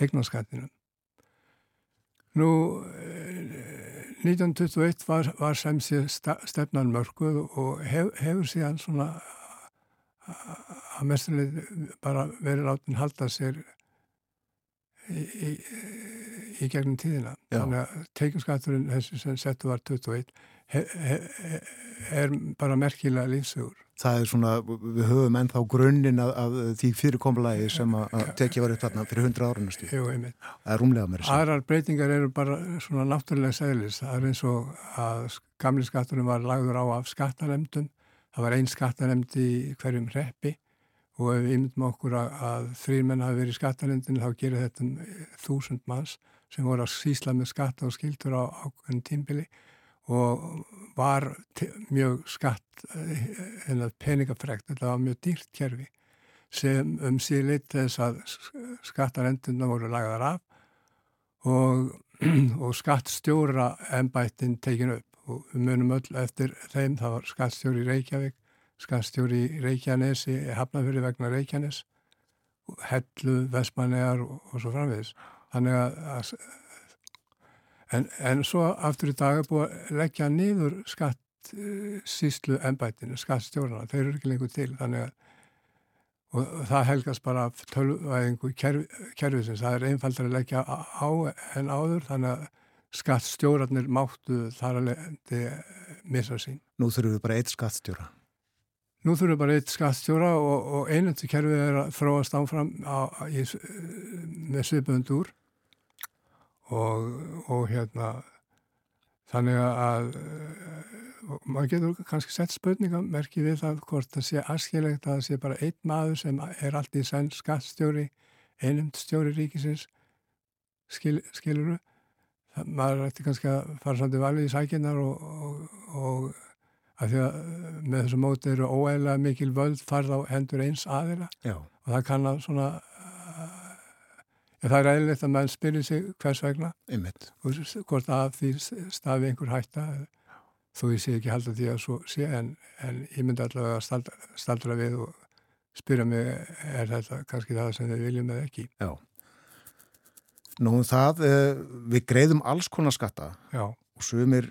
eignaskattinu. Nú, eh, 1921 var, var sem sé stefnan mörguð og hef, hefur síðan svona að mesturlega bara verið látin halda sér í, í, í gegnum tíðina. Já. Þannig að teikjumskatturinn þessi sem settu var 21 he, he, er bara merkilega lífsugur. Það er svona, við höfum ennþá grunninn að, að því fyrirkomulagi sem að, tekja var upp þarna fyrir 100 árunum stíð. Jú, einmitt. Það er rúmlega mér að segja. Aðrar breytingar eru bara svona náttúrulega seglis. Það er eins og að gamli skatturinn var lagður á af skattanemdum. Það var einn skattanemd í hverjum reppi og ef við myndum okkur að, að þrýr menn hafi verið í skattanemdin þá gerir þetta um þúsund manns sem voru að sísla með skatta og skildur á ákveðin tímbili og var mjög skatt en að peningafrekt, þetta var mjög dýrt kerfi sem um síðleitt þess að skattarendurna voru lagaðar af og, [clears throat] og skattstjóra embættin tekin upp og við munum öll eftir þeim, það var skattstjóri í Reykjavík, skattstjóri í Reykjanesi, Hafnafjörði vegna Reykjanes, Hellu, Vestmannegar og, og svo framvegis. Þannig að, En, en svo aftur í dag er búið að leggja niður skatt uh, síslu ennbættinu, skattstjórnana, þeir eru ekki lengur til, þannig að og það helgast bara tölvæðingu kerf, kerfisins, það er einfaldar að leggja á en áður, þannig að skattstjórnarnir máttu þar að missa sín. Nú þurfum við bara eitt skattstjóra. Nú þurfum við bara eitt skattstjóra og, og einundu kerfið er að þróast áfram á, í, með svipöndur og, og hérna þannig að og maður getur kannski sett spurningamerki við það hvort það sé askilegt að það sé bara einn maður sem er allt í senn skattstjóri, einumd stjóri ríkisins skil, skiluru það, maður ætti kannski að fara svolítið valið í sækinnar og, og, og að því að með þessu móti eru óægilega mikil völd farð á hendur eins aðila Já. og það kann að svona uh, það er eðlilegt að mann spyrir sig hvers vegna Einmitt. og hvort að því stafi einhver hætta þó ég sé ekki halda því að svo sé en, en ég myndi allavega að staldra, staldra við og spyrja mig er þetta kannski það sem þið viljum eða ekki Já. Nú um það, eh, við greiðum alls konar skatta já, og sumir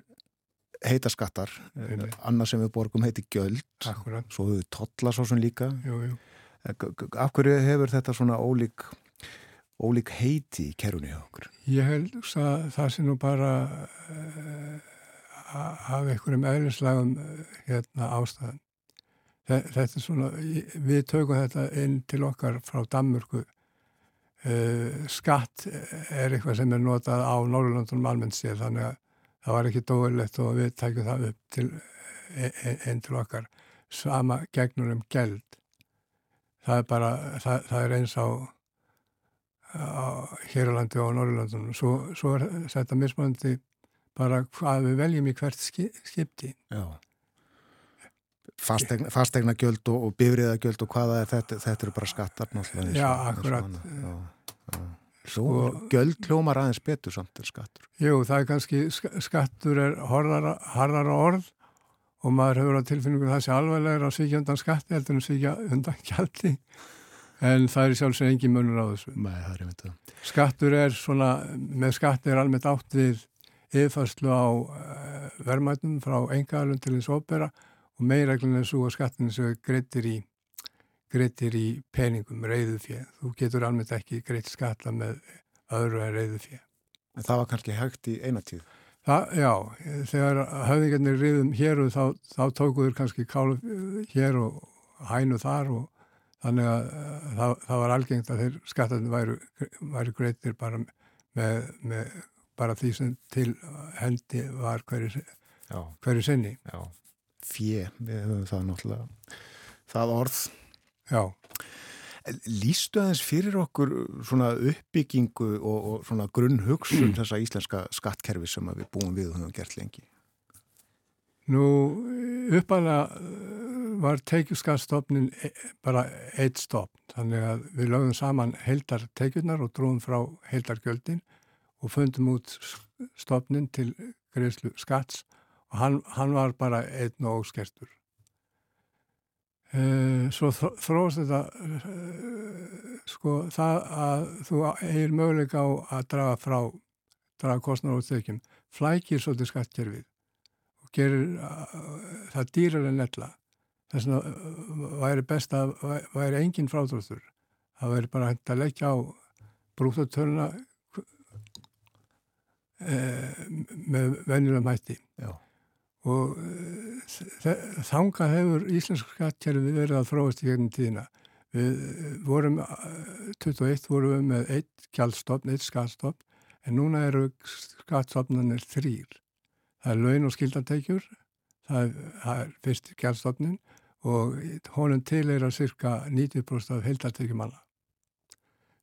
heita skattar, Einmitt. annað sem við borgum heiti gjöld, akkurat svo við tolla svo sem líka. jú, jú. Eh, Af hverju hefur þetta svona ólík, ólík heiti í kerunni okkur? Ég held að það sé nú bara uh, af einhverjum eðlislegum uh, hérna ástæðan. Þetta er svona, við tökum þetta inn til okkar frá Danmörku. Uh, skatt er eitthvað sem er notað á Norrlandunum almennt sér þannig að það var ekki dóðilegt og við tækjum það upp til, e- e- inn til okkar. Sama gegnur um geld. Það er bara, það, það er eins á, hér á landi og á Norrlandunum. Svo, svo er þetta mismöndi bara hvað við veljum í hvert ski- skipti. Já. Fastegna, fastegna gjöld og, og bifriða gjöld og hvaða er þetta, þetta eru bara skattar náttúrulega. Já, akkurat. Já, já. Svo, Sko- gjöld hljómar aðeins betur samt er skattur. Jú, það er kannski, sk- skattur er harðara orð og maður hefur á tilfinningu það sé alveglega að svíkja undan skatti heldur en svíkja undan gjaldi en það er sjálfsög engin munur á þessu. Nei, það er einmitt það. Skattur er svona, með skatti er almennt átt við yfirfærslu á uh, verðmætum frá engaðalun til hins ópera og meirreglun er svo að skattin sem greittir í í peningum, reyðu fjö. Þú getur almennt ekki greitt skatta með öðru en reyðu fjö. En það var kannski hægt í eina tíð. Það, já, þegar höfðingarnir riðum hér og þá, þá tókuður kannski kálu hér og hænu þar og þannig að það, það var algengt að þeir skattarnir væru, væru greittir bara með, með bara því sem til hendi var hverju, hverju sinni. já. Fjö, við höfum það náttúrulega. Það orð. Já, Lýstu aðeins fyrir okkur svona uppbyggingu og, og svona grunn hugsun þessa íslenska skattkerfi sem að við búum við og höfum gert lengi? Nú uppalega var tekjuskattstofnin e- bara eitt stofn, þannig að við lögum saman heildar tekjurnar og dróðum frá heildargjöldin og fundum út stofnin til greiðslu skatts og hann, hann var bara einn og óskertur. Uh, svo þró- þróast þetta uh, sko það að þú eigir möguleika á að draga frá draga kostnar og tekjum flækir svolítið skattkerfið gerir það dýrar en ella þess uh, væri best að væ- væri engin frádráttur það væri bara hægt að leggja á brúttotöluna uh, með venjulegum hætti Já. og þe- þangað hefur íslensk skattkerfi verið að þróast í gegnum tíðina. Við uh, vorum, uh, 21 vorum við með eitt gjaldstofn, eitt skattstofn, en núna eru skattstofnarnir þrýr. Það er laun og skildantekjur, það það er fyrst gjaldstofnin og honum til er að cirka 90% af heildartekjumanna.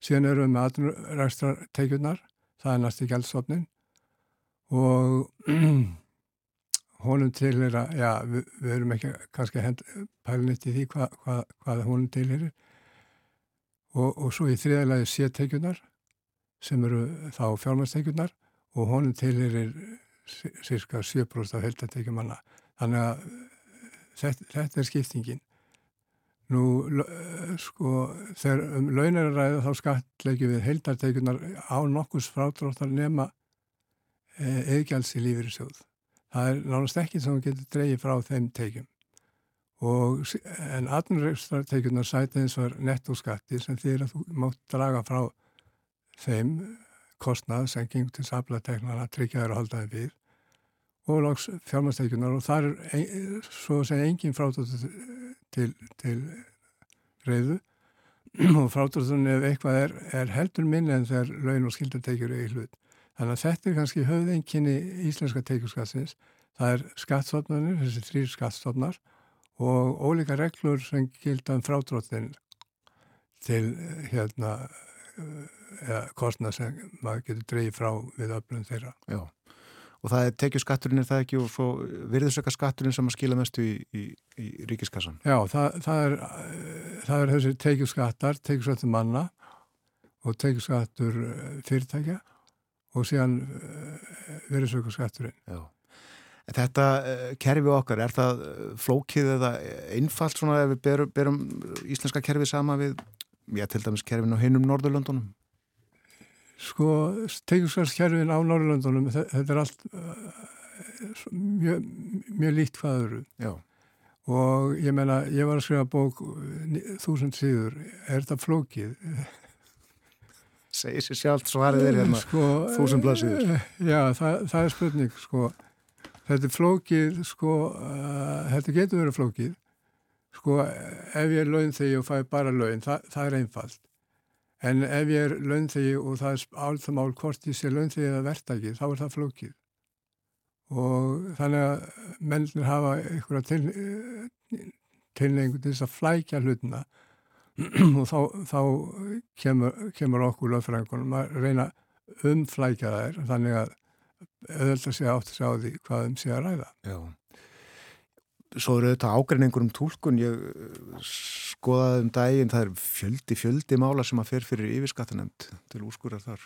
Síðan erum við með atvinnurækstartekjurnar, það er næsti gjaldstofnin og [clears throat] honum til er að, já, við, við erum ekki kannski hend, pælinitt í því hvað, hvað, hvað honum til er og, og svo í þriðalagi sétekjunar sem eru þá fjármæstekjunar og honum til er cirka 7% af heldatekjumanna þannig að þetta, þetta er skiptingin nú l- sko þegar um launar að ræða þá skattlegjum við heldartekjunar á nokkurs frádráttar nema eðgjalds í lífyrirsjóð. Það er nánast ekki sem getur dreigið frá þeim tekjum. Og, en atvinnurekstartekjurnar sæta eins og nettoskatti sem því að þú mátt draga frá þeim kostnað sem gengur til saflateknana, tryggja þær að halda þeim við og loks fjármastekjunar og það er ein, svo að segja engin frátóttu til, til reyðu [clears throat] og frátróttunni ef eitthvað er, er heldur minni en þegar laun og skildatekjur er í hlut. Þannig að þetta er kannski höfðenginni íslenska tekjurskattsins. Það er skattstofnarnir, þessi þrýr skattstofnar og ólíka reglur sem gilda um frátróttin til hérna eða kostna sem maður getur dreigið frá við öflun þeirra. Já. Og það er tekjuskatturinn er það ekki og svo virðisöka skatturinn sem að skila mestu í, í, í ríkiskassan. Já, það, það, er, eh, það er þessi tekjuskattar, tekjuskattur manna og tekjuskattur eh, fyrirtækja og síðan virðisöka skatturinn. Já. Þetta uh, kerfi okkar, er það flókið eða einfalt svona ef við berum, berum íslenska kerfi sama við, já, til dæmis kerfin á hinum Norðurlöndunum? Sko, tekjuskattskerfin á Norrlöndunum, þe- þetta er allt uh, mjög, mjög líkt hvað öðru. Já. Og ég meina, ég var að skrifa bók þúsund síður, er þetta flókið? [laughs] Segir sér sjálft svarið er hérna. sko, þúsund blaðsíður. eh, Já, það, það er spurning, sko. Þetta er flókið, sko, uh, þetta getur verið flókið. Sko, ef ég er launþegi og fæ bara laun, það, það er einfalt. En ef ég er launþegi og það er álþamál hvort ég sé launþegi eða verktaki, þá er það flókið. Og þannig að mennir hafa einhverja til, tilneingu til þess að flækja hlutina [clears throat] og þá, þá kemur, kemur okkur lögfræðingunum að reyna umflækja þær þannig að auðvitað sé átt að sjá því hvað um sé að ræða. Já. Svo eru þetta ágreiningur um tólkun, ég uh, skoðaði um daginn, það er fjöldi, fjöldi mála sem að fer fyrir yfirskattanemnd til úrskurar þar.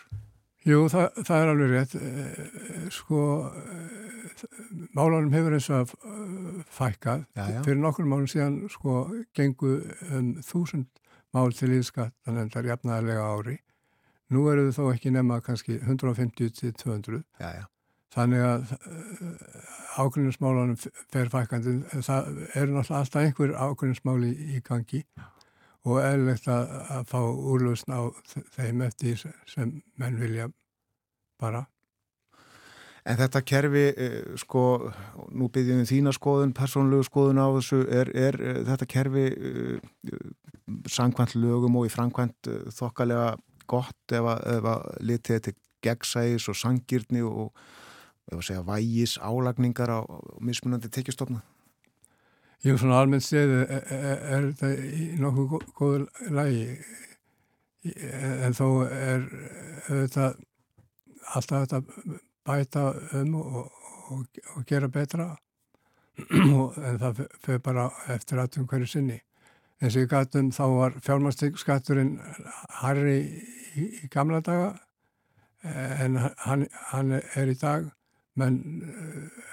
Jú, það, það er alveg rétt. Eh, Sko, eh, málanum hefur eins og að eh, fækkað. Já, já. Fyrir nokkur málum síðan, sko, gengu um þúsund mál til yfirskattanefndar jafnaðarlega ári. Nú eru þau þó ekki nema kannski 150 til 200. Já, já. Þannig að ákveðinsmálunum fer fækandi. Það eru náttúrulega alltaf einhver ákveðinsmáli í gangi og eðlilegt að, að fá úrlösn á þeim eftir sem menn vilja bara. En þetta kerfi, eh, sko, nú byggjum við þína skoðun, persónlegu skoðun á þessu, er, er eh, þetta kerfi sangkvæmt lögum og í framkvæmt þokkalega gott ef að, litið þetta gegnsæðis og sangirni og ef að segja vægis álagningar á, mismunandi tekjustofna? Ég svona almennt séð er, er, er þetta í nokkuð gó- góðu lægi en þó er þetta alltaf þetta bæta um og, og, og gera betra [clears throat] en það fyrir bara eftir aðtum hverju sinni. eins og ég gætum þá var fjármastikskatturinn harri í, í gamla daga en hann, hann er í dag menn uh,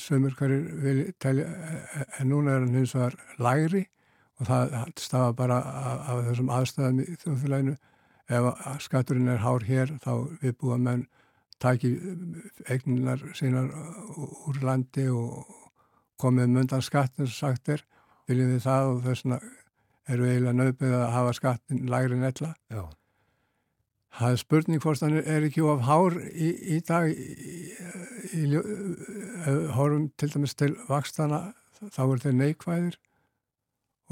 sömur hverjir vil telja en núna er hann hins vegar lægri og það stafa bara af, af þessum aðstæðum í þjóðfélaginu ef skatturinn er hár hér þá við búa menn taki eigninar sínar úr landi og komið mundan skattin sem sagt er viljum við það og þess vegna eru eiginlega nöðbyggð að hafa skattin lægri en ella. Já. Það er spurning hvort hann er ekki of hár í, í dag í, í, horfum til dæmis til vakstana þá er þeir neikvæðir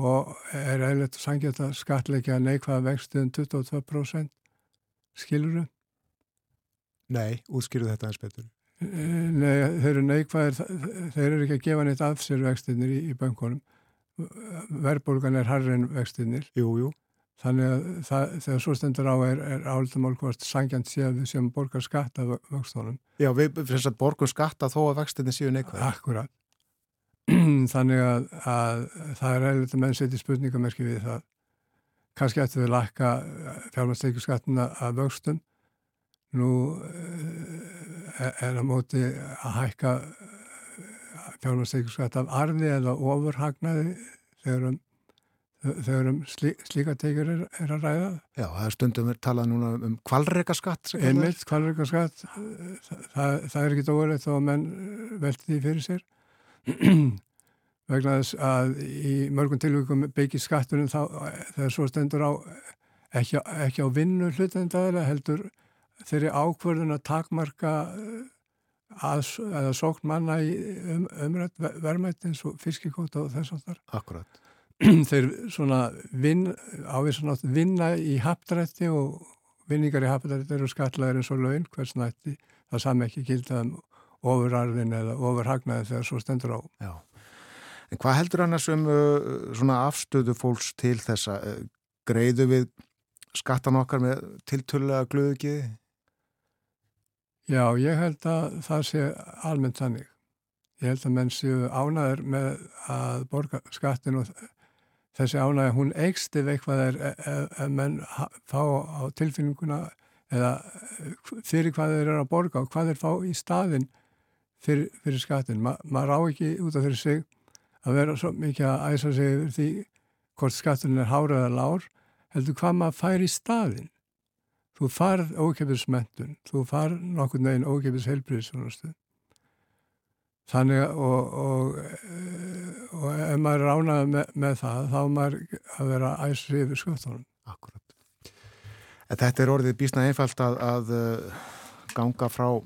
og er eiginlega sangjast að skatleikja neikvæða vextu um 22% skilurum. Nei, útskýru þetta eins betur. Nei, þeir eru neikvæðir, þeir eru ekki að gefa neitt af sér vextinnir í, í bankunum. Verðbólgan er harri en vextinnir. Jú, jú. Þannig að það, þegar svo stendur á er, er áldamál hvort sangjant sé að við séum borgar skatt af vöxtunum. Já, við finnst að borgum skatta þó að vextinni séu neikvæð. Akkurat. [clears throat] Þannig að, að það er eða menn setja spurningamerki við það. Kannski ættu við lakka fjármannsteikjurskattina af vöxtum. Nú er að móti að hækka fjármannsteikjurskatt af arði eða ofurhagnaði þegar um þegar um slí, slíka tekjur er, er að ræða. Já, það er stundum er talað núna um kvalreikaskatt. Einmitt, kvalreikaskatt, það, það, það er ekki dóðilegt þó að menn velti því fyrir sér. [clears throat] Vegna þess að í mörgum tilvíkum byggir skatturinn þá þegar svo stendur á ekki, ekki á vinnu hlutendaglega heldur þeirri ákvörðun að takmarka að, eða sókn manna í um, umrætt verðmætt eins og fiskikóta og þess að þar. Akkurat. [clears throat] Þeir svona vin, svona vinna í haptrætti og vinningar í haptrætti eru skatlaðir eins og laun hvers nætti það sami ekki gildaðum ofurarðin eða ofurhagnaði þegar svo stendur á. Já. En hvað heldur annars um uh, svona afstöðu fólks til þessa? Uh, greiðu við skattan okkar með tiltölulega glöðugiði? Já, ég held að það sé almennt þannig. Ég held að menn séu ánæður með að borga skattin og þessi ánæði, hún eikst ef eitthvað er að menn fá á tilfinninguna eða fyrir hvað þeir eru að borga og hvað þeir fá í staðin fyrir, fyrir skattin. Ma, maður á ekki út af fyrir sig að vera svo mikið að æsa sig yfir því hvort skatturinn er hárað eða lár, heldur hvað maður fær í staðin. Þú farð ókepis mentun, þú farð nokkur neginn ókepis heilbríðisjónastu. Þannig og, og, og ef maður er ánað með, með það, þá er maður að vera æsri yfir skjóttunum. Akkurat. En þetta er orðið bísna einfalt að, að ganga frá uh,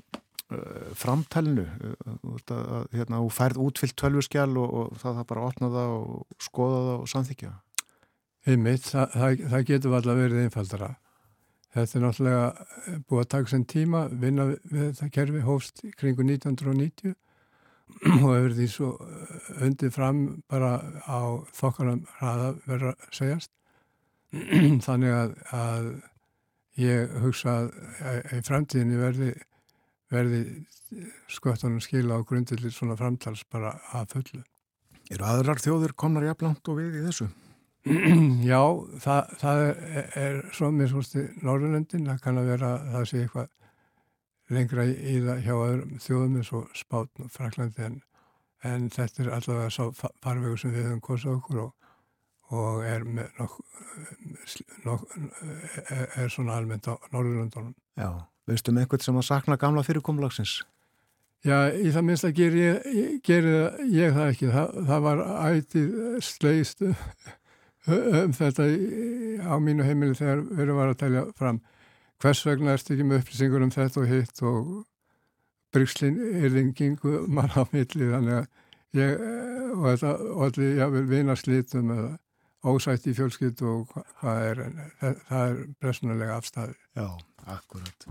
framtælinu. Uh, hérna, þú færð útfyllt tölvurskjál og, og það er bara að opna það og skoða það og samþykja. Einmitt, það, það, það getur alltaf verið einfaldara. Þetta er náttúrulega búið að taka sem tíma, vinna við þetta kerfi hófst kringu 1990 [clears throat] og hefur því svo undið fram bara á þokkanum hraða verður að segjast. [clears throat] Þannig að, að ég hugsa að í framtíðinni verði, verði sköttunum skila á grundillir svona framtals bara að fullu. Eru aðrar þjóður komnar jafnlangt og við í þessu? [clears throat] Já, það, það er, er svo misvosti Norrlöndin, það kann að vera að það sé eitthvað lengra í, það hjá öðrum þjóðum eins og Spátn og Fraklandi en, en þetta er allavega svo farvegu sem við höfum kosað okkur og, og er, nok, nok, er, er svona almennt á Norrlöndunum. Já, veistu með einhvern sem að sakna gamla fyrirkomlagsins? Já, í það minnst að ger ég, ger ég það ekki. Það, það var ætið slegist [laughs] um þetta á mínu heimili þegar verið var að telja fram hvers vegna erst ekki með upplýsingur um þetta og hitt og brygslinn er yngingu mann á milli þannig að ég og þetta allir jável vinarslítum eða ósætt í fjölskyld og hvað er en það er presnulega afstæði. Já, akkurat.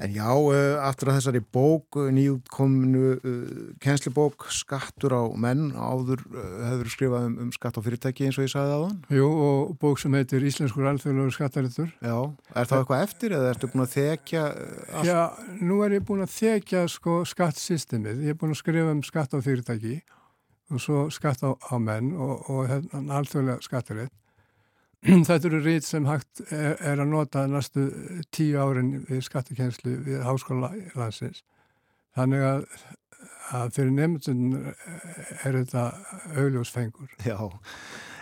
En já, uh, aftur að þessari bók, nýjútkomnu uh, kennslibók, skattur á menn, áður hefur skrifað um, um skatt á fyrirtæki eins og ég sagði aðan. Jú, og bók sem heitir Íslenskur alþjóðlegu skattaritur. Já, er það eitthvað eftir eða ertu búin að þekja? Allt? Já, nú er ég búin að þekja sko skattsystemið. Ég er búin að skrifa um skatt á fyrirtæki og svo skatt á, á menn og, og hérna, alþjóðlega skattaritt. [clears throat] Þetta eru rít sem hægt er, er að nota næstu tíu árin við skattekenslu við háskóla landsins. Þannig að, að fyrir nefndun er þetta augljósfengur. Já,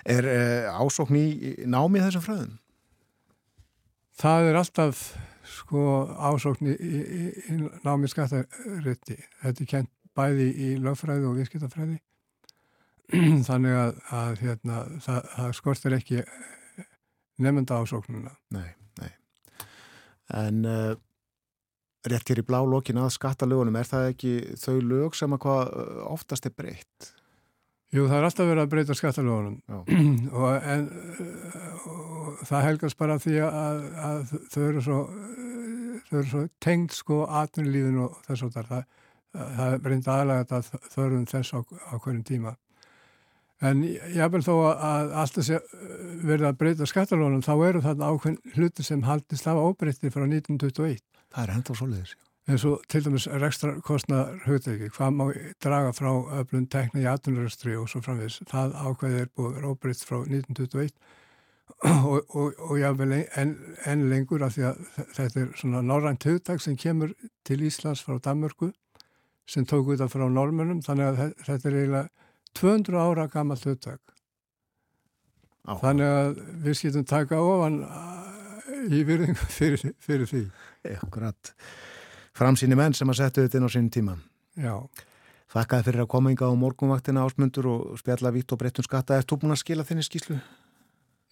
er uh, ásókn í námi þessum fröðum? Það er alltaf sko ásókn í, í, í námi skattarétti. Þetta er kent bæði í lögfræði og viðskiptafræði. [clears throat] Þannig að, að hérna, það, það skortir ekki nefnda ásóknuna. Nei, nei. En uh, rétt hér í blá lokin að skattalögunum, er það ekki þau lög sem að hvað oftast er breytt? Jú, það er alltaf verið að breyta skattalögunum [clears throat] og, en, og það helgast bara því að, að þau eru svo, eru svo tengd sko atvinnulífin og þess og þar. Það, það er reynd aðlægt að þau þess á, á hverjum tíma. En jáfnveg þó að alltaf sé verið að breyta skattalónum þá eru þarna ákveðin hluti sem haldist af ábreytti frá 1921. Það er enda svolítið. En svo til dæmis rekstra kostnaðar hugtæki, hvað má draga frá öflun tekna í atunröstri og svo framvis. Það ákveðið er búið ábreytt frá 1921 [clears throat] og, og, og jáfnveg en, en lengur af því að þetta er svona norrænt hugtæk sem kemur til Íslands frá Danmörku sem tók út af frá normönum þannig að þetta er eiginlega 200 ára gammalt hugtak Já. þannig að við skiltum taka ofan uh, í virðingu [laughs] fyrir, fyrir því. Akkurat. Framsýni menn sem að settu þetta inn á sín tíma. Já, Þakkaði fyrir að koma ynga á morgunvaktina ásmundur og spjalla vitt og breyttum skatta. Er þú búin að skila þinni skíslu?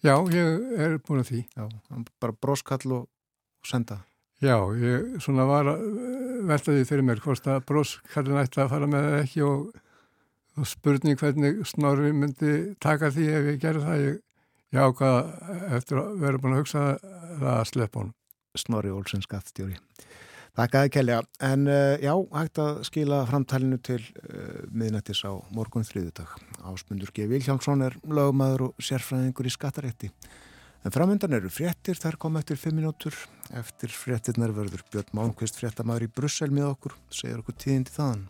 já, ég er búin að því. Já, bara broskall og senda. Já, ég svona var að uh, velta því fyrir mér hvort að broskallin ætti að fara með ekki og, og spurning hvernig Snorri myndi taka því ef ég gerði það. Ég, ég ákvaða eftir að vera búin að hugsa það að sleppa honum. Snorri Olsen skattstjóri. Þakkaði Kelja. En uh, já, hægt að skila framtalinu til uh, miðnættis á morgun þriðudag. Ásmundur G. Vilhjálmsson er lögumæður og sérfræðingur í skattarétti. En framöndan eru fréttir, þar kom eftir fimm minútur. Eftir fréttirnar verður Björn Mánkvist fréttamaður í Brussel með okkur, segir okkur tíðindi þaðan.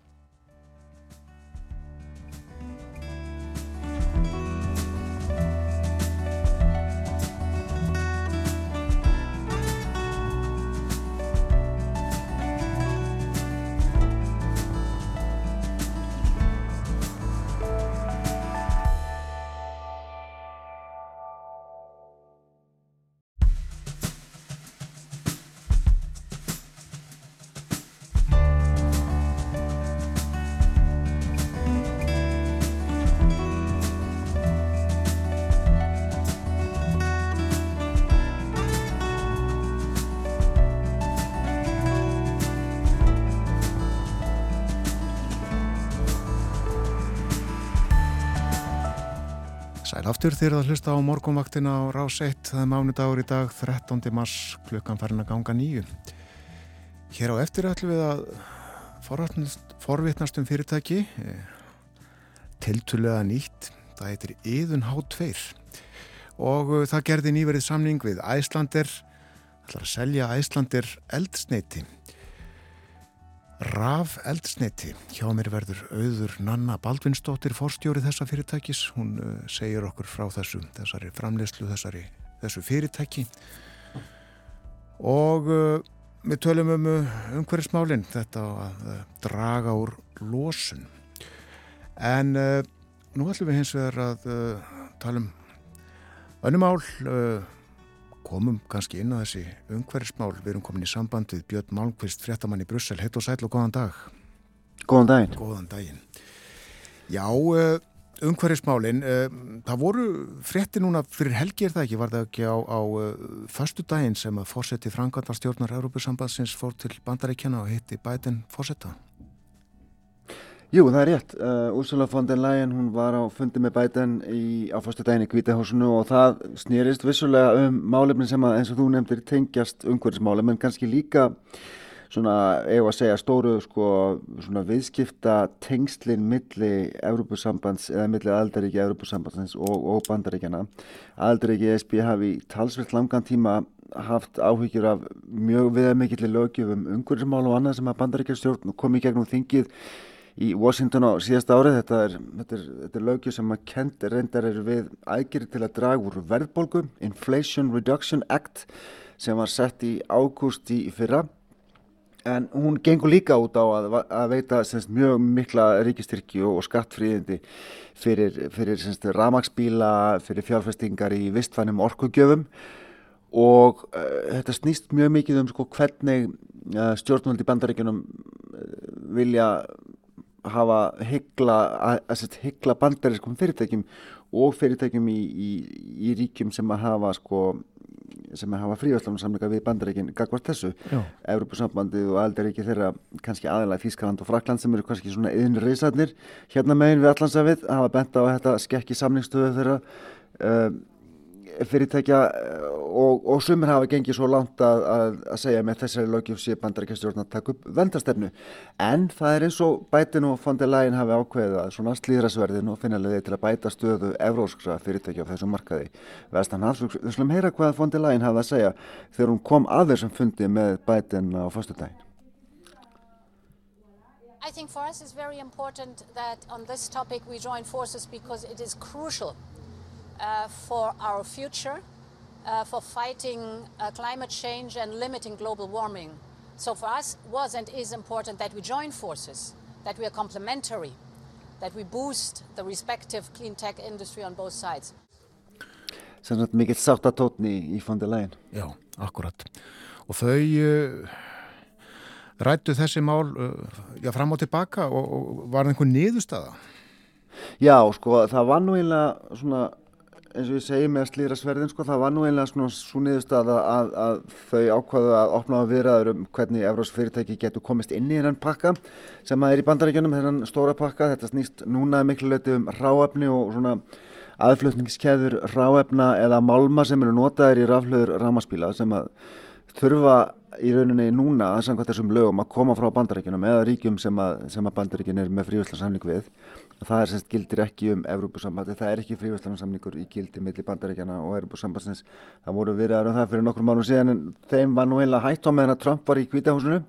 Sæl aftur þegar það hlusta á morgunvaktina á Rás 1, það er mánudagur í dag 13. mars, klukkan farin að ganga nýju. Hér á eftir ætlum við að forvitnast um fyrirtæki, eh, tiltulega nýtt, það heitir Íðun H2 og eh, það gerði nýverið samning við Æslander, ætlar að selja Æslander eldsneiti. Raf eldsneiti. Hjá mér verður auður Nanna Baldvinsdóttir forstjóri þessa fyrirtækis. Hún uh, segir okkur frá þessu, þessari framleyslu, þessari, þessu fyrirtæki. Og uh, við tölum um uh, umhverfismálinn, þetta að uh, draga úr losun. En uh, nú ætlum við hins vegar að uh, tala um önnumál, komum kannski inn á þessi umhverfismál. Við erum komin í samband við Björn Malmqvist, fréttamann í Brussel. Heitt og sæl og góðan dag. Góðan daginn. Góðan daginn. Já, uh, umhverfismálin, uh, það voru frétti núna fyrir helgi er það ekki, var það ekki á, á uh, förstu daginn sem að fórseti Frankværtarstjórnar Európusambandsins fór til bandaríkjana og hitti Biden fórseta. Jú, það er rétt. Uh, Ursula von der Leyen, hún var á fundi með Biden í, á fyrstu daginn í Kvítahúsinu og það snýrist vissulega um málefnin sem að, eins og þú nefndir, tengjast umhverfismálum, en kannski líka svona, eigum að segja, stóru sko, svona viðskipta tengslin milli Európusambands eða milli aðaldaríki Európusambandsins og, og bandaríkjana. Aðaldaríki ESB hafi í talsvert langan tíma haft áhyggjur af mjög viðamikilli lögjöfum umhverfismál og annað sem að bandaríkjastjórn kom í gegnum þingið í Washington á síðasta árið. Þetta er, þetta er, þetta er lögjöf sem að kent reyndar eru við aðgerið til að draga úr verðbólgu, Inflation Reduction Act, sem var sett í ágúst í fyrra. En hún gengur líka út á að, að veita semst, mjög mikla ríkistyrki og, skattfríðindi fyrir, fyrir ramagsbíla, fyrir fjárfestingar í vistfænum orkugjöfum og uh, þetta snýst mjög mikið um sko, hvernig uh, stjórnvöld í bandaríkjunum uh, vilja hafa hyggla, að, að hyggla bandarískum fyrirtækjum og fyrirtækjum í, í, í ríkjum sem að hafa sko sem að hafa frívæslanarsamlinga við bandaríkin gagvart þessu. Já. Evropasambandið og aldaríki þeirra kannski aðalega Þískaland og Frakland sem eru kannski svona yðin reysarnir hérna megin við Allandsafið hafa bent á þetta skekki samningstöðu þeirra uh, fyrirtækja og, og sumir hafa gengið svo langt að, að, að segja með þessari lögjöf sé bandaríkjastjórn að taka upp vendastefnu en það er eins og bætin og Leyen hafi ákveðið að svona slíðrasverðin og finna leiði til að bæta stöðu evróskra fyrirtækja á þessum markaði vestan hans. Við slum heyra hvað Leyen hafi að segja þegar hún kom að þessum fundi með bætin á fyrstudaginn. I think for us it's very important that on this topic we join forces because it is crucial for our future, uh, for fighting uh, climate change and limiting global warming. So for us was and is important that we join forces, that we are complementary, that we boost the respective clean tech industry on both sides. sem sagt mikill sáttatótni í, í fondi lægin. Já, akkurat. Og þau uh, rættu þessi mál uh, já, fram og tilbaka og, og var það einhver niðurstaða? Já, sko, það var nú einlega svona, eins og ég segi með slíðrasverðin, sko, það var nú einlega svona svo niðurstaða að, að þau ákvaðu að opna á viðræður um hvernig Evrós fyrirtæki getur komist inn í hennan pakka sem að er í bandaríkjunum, hennan stóra pakka, þetta snýst núna miklu löti um ráefni og svona aðflutningskeður ráefna eða málma sem eru notaðir í raflöður rámaspíla sem að þurfa í rauninni núna að samkvæmt þessum lögum að koma frá bandaríkjunum eða ríkjum sem að, að bandaríkjun er með frívæslarsamning við. Það er semst gildir ekki um Evrópusambandi, það er ekki frívæslarsamningur í gildi millir bandaríkjana og Evrópusambandsins. Það voru viðraður um það fyrir nokkur mánu síðan en þeim var nú heila hætt á meðan að Trump var í kvítahúsinu.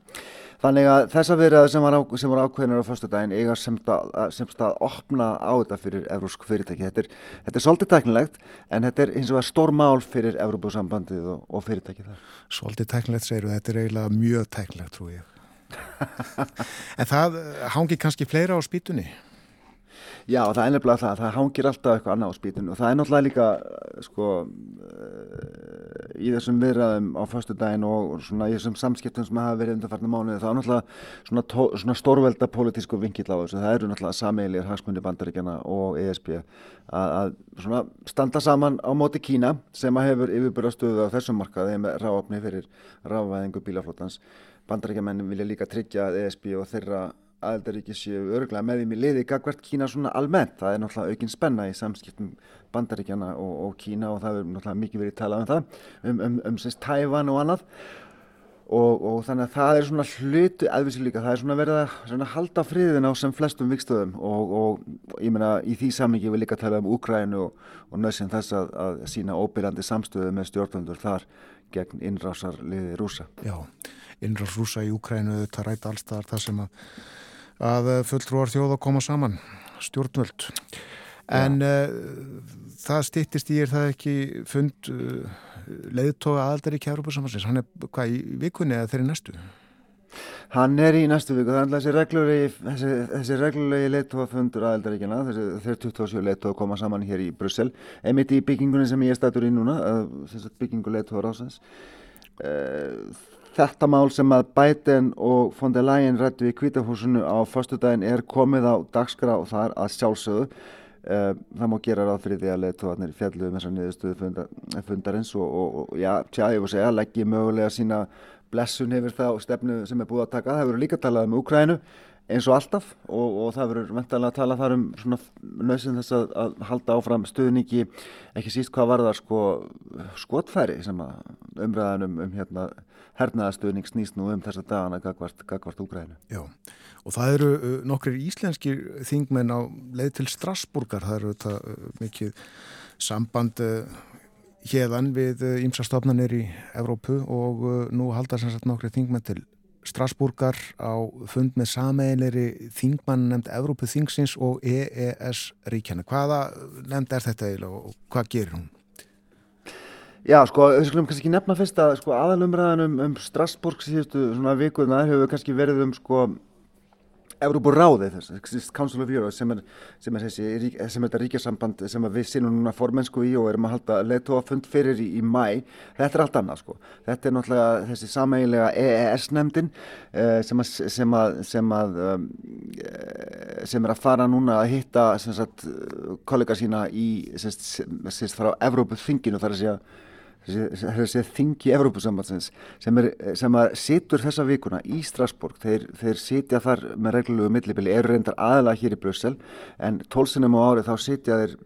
Þannig að þessa viðræður sem var, ákveðinur á förstu daginn eiga sem stað, sem stað opna á þetta fyrir evrósk fyrirtæki. Þetta er, þetta er svolítið teknilegt en þetta er eins og að stór mál fyrir Evrópusambandið og, og fyrirtæki þar. Svolítið teknilegt segir þetta er eiginlega mjög teknilegt trú ég. [laughs] en það hangi kannski fleira á spýtunni? Já, það er nefnilega það, það hangir alltaf eitthvað annað á spýtunni og það er náttúrulega líka sko í þessum viðræðum á förstu daginn og svona í þessum samskiptum sem hafa verið undanfarnar mánuði þá er náttúrulega svona, tó, svona stórvelda pólitísku vinkill á þessu, það eru náttúrulega sameilir hagsmundi bandaríkjana og ESB að, að svona standa saman á móti Kína sem að hefur yfirbúrastöðu á þessum markaði með ráfni fyrir ráfæðingu bílaflótans bandaríkjamennin vilja líka tryggja ESB og þeirra aðeldaríki séu örgulega með því með liði gagvert Kína svona almennt. Það er náttúrulega aukinn spenna í samskiptum bandaríkjana og, og Kína og það er náttúrulega mikið verið talað um það, um, um, um sérst Tævan og annað og, og þannig að það er svona hlutu aðvísi líka, það er svona verið að svona halda friðin á sem flestum vikstöðum og, og ég meina í því sammingi við líka tala um Úkrænu og nöðsinn þess að, að sína óbyrjandi samstöðu með stjórnvöldur þar gegn innrásarliði rúsa. Já, innrás rúsa í Úkrænu þetta ræta allstaðar það sem að að fulltrúar þjóða koma saman stjórnvöld en uh, það stýttist í er það ekki fund uh, leiðtoga aðaldar í Kjærúpa-samansins hann er hvað í vikunni eða þeirri næstu? Hann er í næstu viku, það er alltaf þessi reglulegi, þessi, þessi reglulegi leittóa fundur aðeldaríkjana, þessi, þeir 27 leittóa koma saman hér í Brussel, einmitt í byggingunni sem ég er statur í núna, byggingu leittóa rásans. Þetta mál sem að Biden og von der Leyen rættu í kvítahúsinu á förstu daginn er komið á dagskrá þar að sjálfsögðu. Það má gera ráð fyrir því að leittóarnir fjallu um þessar niðurstöðu fundar, fundarins og, og, og já, tja, ég voru að segja, leggji mögulega sína blessun hefur það og stefnu sem er búið að taka. Það verður líka talað um Úkrænu eins og alltaf og, og það verður vendalega að tala þar um svona nöðsinn þess að, að halda áfram stuðningi ekki síst hvað var það sko skotfæri sem að umræðan um, um hérna hernaðastuðning snýst nú um þessa dagana gagvart, Úgrænu. Já og það eru uh, nokkrir íslenskir þingmenn á leið til Strasburgar það eru þetta uh, mikið samband uh, hérðan við ímsastofnanir í Evrópu og nú halda sem sagt nokkrir þingmenn til Strasburgar á fund með sameiginleiri þingmann nefnd Evrópu þingsins og EES ríkjana. Hvaða nefnd er þetta eiginlega og hvað gerir hún? Já, sko, þess að kannski nefna fyrst að sko, aðalumræðan um, um Strasburg síðustu svona vikuðna hefur kannski verið um sko Európa-ráðið, þess, Council of Europe sem er, sem er þessi, sem er þetta ríkjasamband sem við sinum núna formensku í og erum að halda leittóa fund fyrir í, í mæ þetta er allt annað sko, þetta er náttúrulega þessi sameigilega EES-nemndin eh, sem að sem að, um, sem er að fara núna að hitta sagt, kollega sína í sagt frá Evrópu-þinginu þar að segja þessi þingi Evrópusambandsins sem, sem situr þessa vikuna í Strasbourg, þeir, þeir sitja þar með reglulegu millibili, eru reyndar aðalega hér í Brussel en tólsinum á árið þá sitja þeir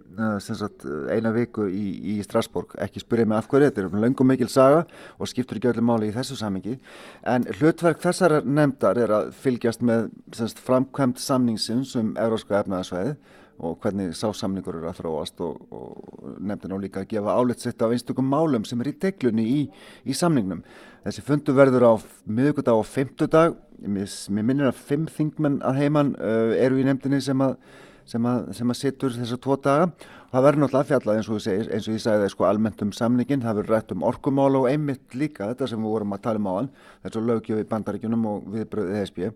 sagt, eina viku í, í Strasbourg, ekki spyrja mig af hverju þetta er löngum mikil saga og skiptur ekki öllu máli í þessu samingi, en hlutverk þessar nefndar er að fylgjast með sagt, framkvæmt samningsins um Evróska efnaðarsvæði og hvernig sásamningur eru að þróast og, og nefndin á líka að gefa áleitt sitt af einstökum málum sem er í deglunni í, í samningnum. Þessi fundu verður á miðugudag og femtudag, mér, minnir að fimm þingmenn að heiman uh, eru í nefndinni sem að, sem að, sem að sittur þessar tvo daga. Það verður náttúrulega fjallað eins og, segir, eins og ég sagði það sko almennt um samningin, það verður rætt um orkumál og einmitt líka þetta sem við vorum að tala um á hann, þessu lögjöf í bandaríkunum og viðbröðið ESB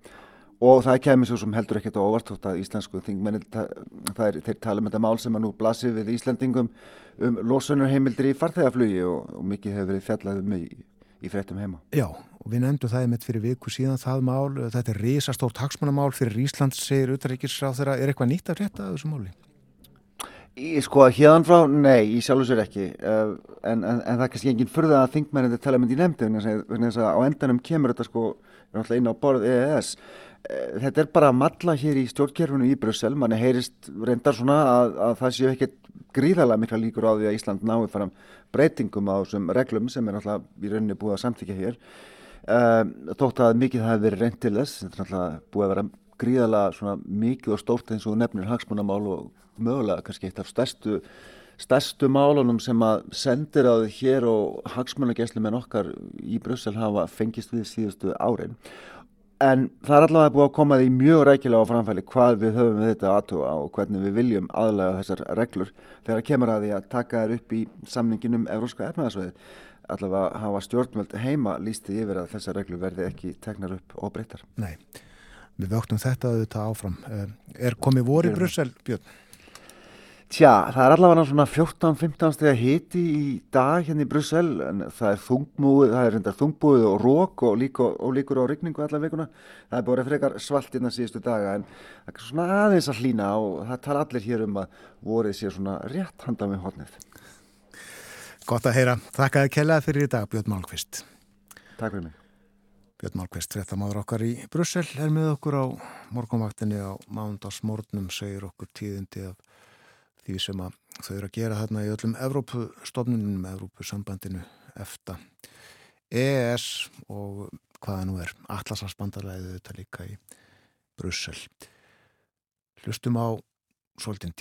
og það kemur svo sem heldur ekkert óvart þótt að íslensku þingmenni þeir tala um þetta mál sem að nú blasir við Íslandingum um losunarheimildir í farþegaflugi og, og mikið hefur verið fjallað um í, í fréttum heima. Já, og við nefndum það með fyrir viku síðan það mál, þetta er risastórt hagsmannamál fyrir Íslands, segir utaríkisráð þeirra, er eitthvað nýtt að frétta af þessu máli? Í, sko, hérna frá, nei, í sjálf og sér ekki uh, en, en, en það er kannski enginn fyrða að þingmennið tala myndi í nefndi vegna þess að á endanum kemur þetta sko inn á borð EES þetta er bara að matla hér í stjórnkerfunu í Brussel, manni heyrist reyndar svona að, að það séu ekkert gríðarlega mikla líkur á því að Ísland náðu fram breytingum á þessum reglum sem er alltaf í rauninni búið að samþykja hér uh, þótt að mikið það hefur verið reynd til þess, þetta er alltaf búið að vera gríðarlega mikið og stórt eins og nefnir hagsmunamál og mögulega kannski eitt af stærstu, stærstu málunum sem að sendir á því hér og hagsmunageslu með nokkar í Brussel hafa fengist við síðustu árin. En það er allavega búið að koma því mjög rækilega á framfæli hvað við höfum við þetta aðtóa og hvernig við viljum aðlega þessar reglur þegar kemur að því að taka þær upp í samninginum Evróska efnaðarsveið. Allavega hafa stjórnvöld heima lísti yfir að þessar reglur verði ekki teknar upp og breytar. Nei, við vöktum þetta auðvitað áfram. Eh, er komið voru í Brussel, Björn? Tja, það er allavega svona 14-15 steg hiti í dag hérna í Brussel en það er þungbúið, það er reyndar þungbúið og rók og, líka, og líkur á regningu allar vikuna. Það er búið frekar svalt innan hérna síðustu daga en það er svona aðeins að hlýna og það tala allir hér um að vorið sé svona rétt handa með hodnið. Gott að heyra. Þakkaði kellaði fyrir í dag Björn Málkvist. Takk fyrir mig. Björn Málkvist, réttamáður okkar í Brussel er með okkur á morgunvaktinni á mándagsmórnum segir okkur tíðindi af því sem að þau eru að gera þarna í öllum Evrópustofnunum, Evrópusambandinu, EFTA, EES og hvaða nú er, Atlasarspandalæðið þetta líka í Brussel. Hlustum á Soltin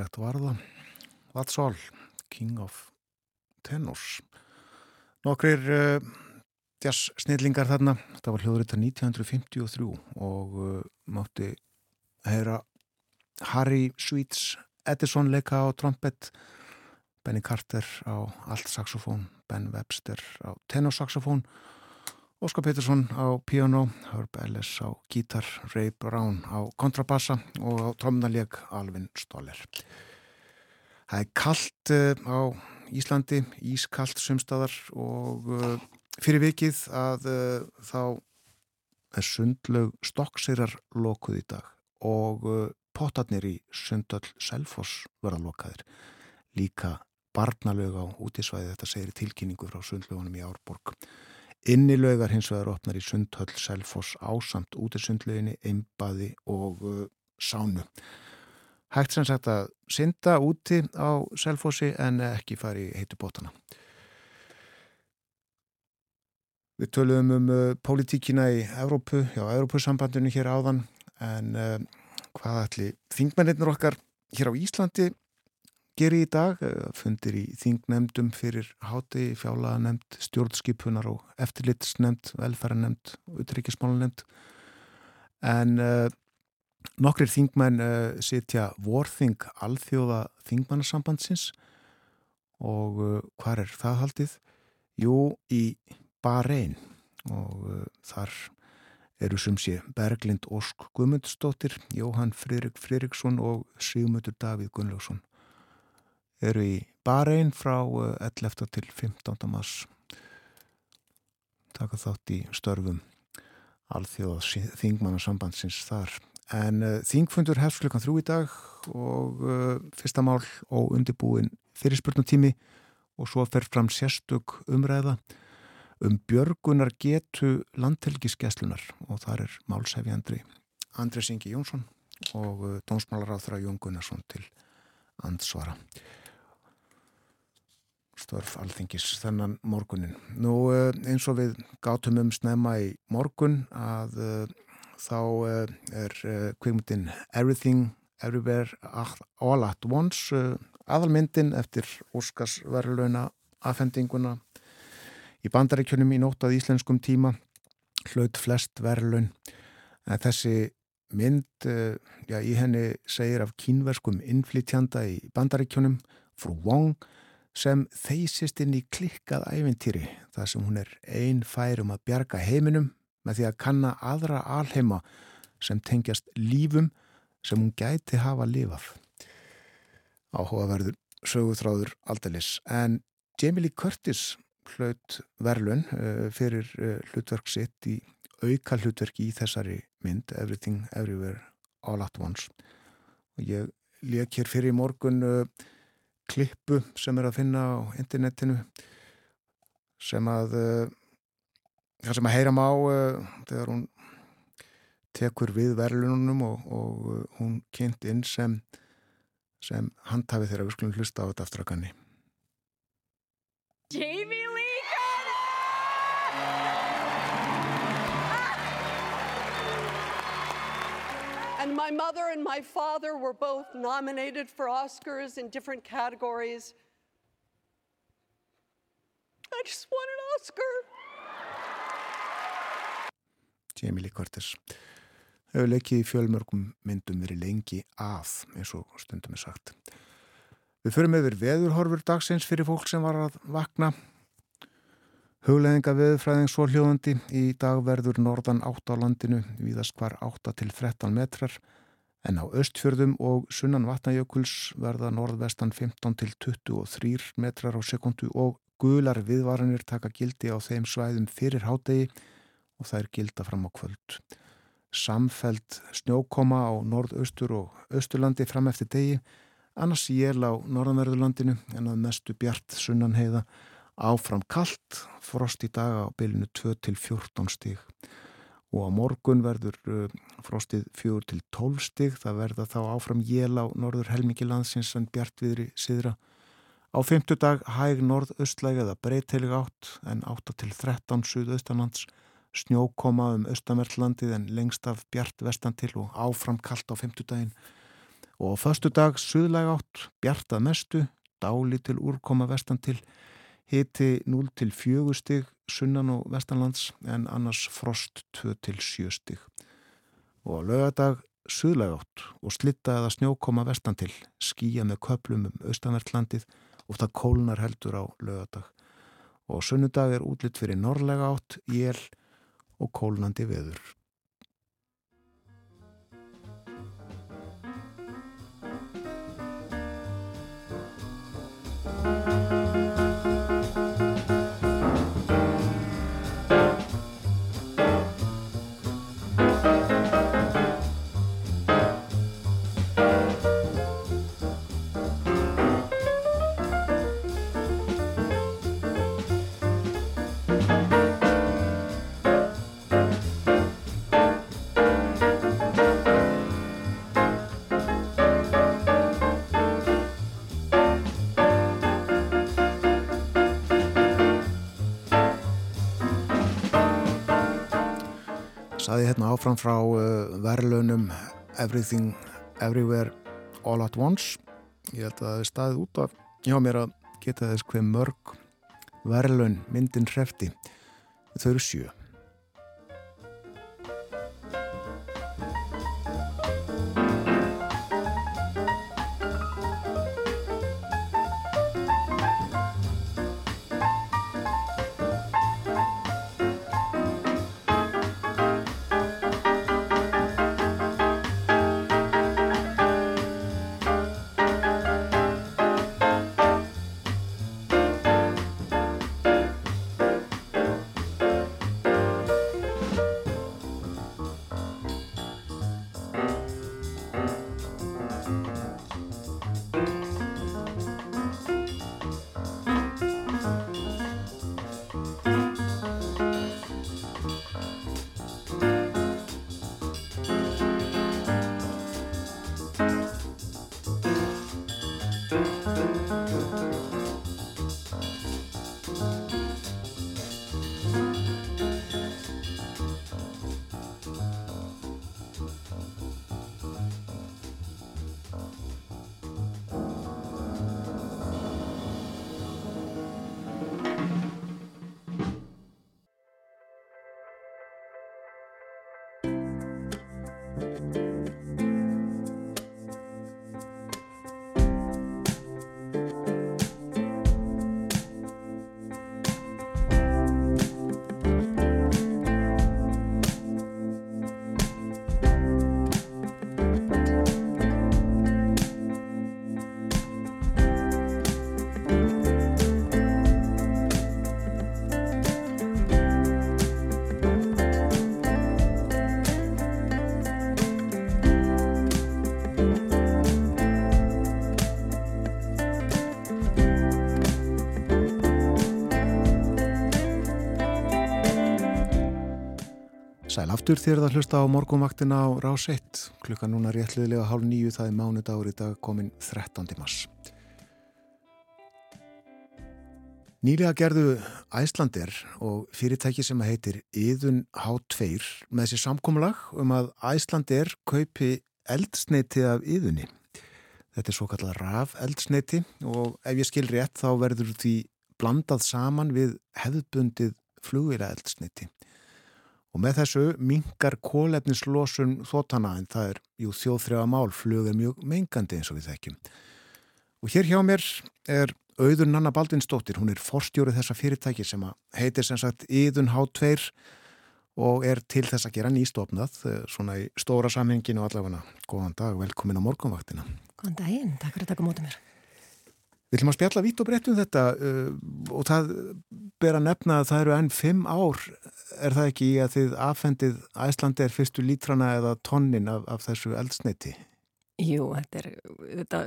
Djass. notalegt varða That's all, King of Tenors Nokkrir uh, jazz snillingar þarna þetta var hljóðrita 1953 og uh, mátti heyra Harry Sweets Edison leika á trompet Benny Carter á alt-saxofón Ben Webster á tenorsaxofón Óskar Pettersson á piano Herb Ellis á gítar Ray Brown á kontrabassa og á tromnaleg Alvin Stoller Það er kallt uh, á Íslandi, ískallt sumstaðar og uh, fyrir vikið að uh, þá er sundlaug stokksirar lokuð í dag og potatnir í sundöll Selfoss verða lokaðir. Líka barnalög á útísvæði þetta segir tilkynningu frá sundlögunum í Árborg. Innilögar hins vegar opnar í sundhöll Selfoss ásamt útisundlöginni, einbaði og uh, sánu. Hægt sem sagt að synda úti á Selfossi en ekki fari heitu bótana. Við töluðum um uh, pólitíkina í Evrópu, já, Evrópusambandinu hér áðan en uh, hvað ætli þingmennir okkar hér á Íslandi geri í dag, fundir í þingnemdum fyrir háti, fjálaðanemd, stjórnskipunar og eftirlitsnemd, velferðanemd og utryggismálanemd. En uh, nokkrir þingmenn uh, sitja vorþing alþjóða þingmannasambandsins og uh, hvað er það haldið? Jú, í Bahrein og þar eru sem sé Berglind Ósk Guðmundsdóttir, Jóhann Friðrik Friðriksson og Sigmundur Davíð Gunnlaugsson eru í Bahrein frá 11. til 15. mars taka þátt í störfum alþjóðas þingmannasambandsins þar en uh, þingfundur hefst klukkan þrjú í dag og uh, fyrsta mál og undirbúin fyrirspurnutími og svo fer fram sérstök umræða um björgunar getu landhelgiskeslunar og þar er málsæfi Andri Singi Jónsson og uh, dónsmálaráþra Jón Gunnarsson til ansvara störf alþingis þennan morgunin. Nú eins og við gátum um snemma í morgun að uh, þá uh, er kveimundin Everything, Everywhere, All at Once aðalmyndin eftir Óskarsverðlauna afhendinguna í bandaríkjunum í nóttað íslenskum tíma hlaut flest verðlaun en þessi mynd, já í henni segir af kínverskum innflytjanda í bandaríkjunum frú Wong sem þeysist inn í klikkað ævintýri þar sem hún er einn færum að bjarga heiminum með því að kanna aðra alheima sem tengjast lífum sem hún gæti hafa lifað. Áhugaverður sögutráður aldalis. En Jamie Lee Curtis hlaut verlun fyrir hlutverk sitt í auka hlutverki í þessari mynd Everything, Everywhere, All at Once. Og ég leik hér fyrir morgun klippu sem er að finna á internetinu sem að það sem að heyra má þegar hún tekur við verðlunum og, og hún kynnt inn sem sem handhafi þegar við skulum hlusta á þetta aftur And my mother and my father were both nominated for Oscars in different categories. I just won an Oscar. Jamie Lee Curtis hefur leikið í fjölmörgum myndum verið lengi að eins og stundum er sagt Við förum yfir veðurhorfur dagsins fyrir fólk sem var að vakna Hugleðinga veðurfræðing svo hljóðandi í dag verður norðan 8 á landinu viðast hvar 8 til 13 metrar en á östfjörðum og sunnan vatnajökuls verða norðvestan 15 til 23 metrar á sekundu og gular viðvaranir taka gildi á þeim svæðum fyrir hádegi og það er gilda fram á kvöld. Samfeld snjókoma á norðaustur og austurlandi fram eftir degi, annars jél á norðanverðurlandinu en að mestu bjart sunnanheiða, áfram kallt, frost í dag á bylinu 2 til 14 stíg og á morgun verður frostið 4 til 12 stíg, það verða þá áfram jél á norður helmingi landsins en bjartviðri siðra. Á fymtudag hæg norðaustlæg eða breyteilig átt en 8 til 13 suðaustanlands. Snjókoma um austamertlandið en lengst af bjart vestan til og áfram kallt á femtudaginn og á föstu dag suðlæg átt, bjartað mestu, dáli til úrkoma vestan til, hiti 0 til 4 stig sunnan og vestanlands en annars frost 2 til 7 stig. Og lögadag suðlæg átt og slitta eða snjókoma vestan til, skýja með köplum um austanvertlandið og það kólnar heldur á lögadag. Og sunnudag er útlitt fyrir norrlega átt, jél og kólnandi veður. Saði hérna áfram frá uh, verðlunum Everything, Everywhere, All at Once. Ég held að það er staðið út af hjá mér að geta þess hver mörg verðlun myndin hrefti. Þau eru sjö aftur þér að hlusta á morgunvaktina á Rás 1. Klukka núna réttliðilega hálf nýju það er mánudagur í dag komin 13. mars. Nýlega gerðu Æslandir og fyrirtæki sem heitir Íðun H2 með þessi samkómulag um að Æslandir kaupi eldsneiti af Íðunni. Þetta er svo kallar raf eldsneiti og ef ég skil rétt þá verður því blandað saman við hefðbundið flugvira eldsneiti. Og með þessu mingar kólefnislosun þótana en það er jú þjóðþrjáða mál, flug er mjög mengandi eins og við þekkjum. Og hér hjá mér er auður Nanna Baldinsdóttir, hún er forstjórið þessa fyrirtæki sem heitir sem sagt Íðun H2 og er til þess að gera nýstofnað, svona í stóra samhenginu allavega. Góðan dag, velkomin á morgunvaktina. Góðan daginn, takk fyrir að taka mótið mér. Við ætlum að spjalla vitt og breytt um þetta uh, og það ber að nefna að það eru enn fimm ár, er það ekki í að þið affendið Æslandi er fyrstu lítrana eða tonnin af, af þessu eldsneiti? Jú, þetta er þetta,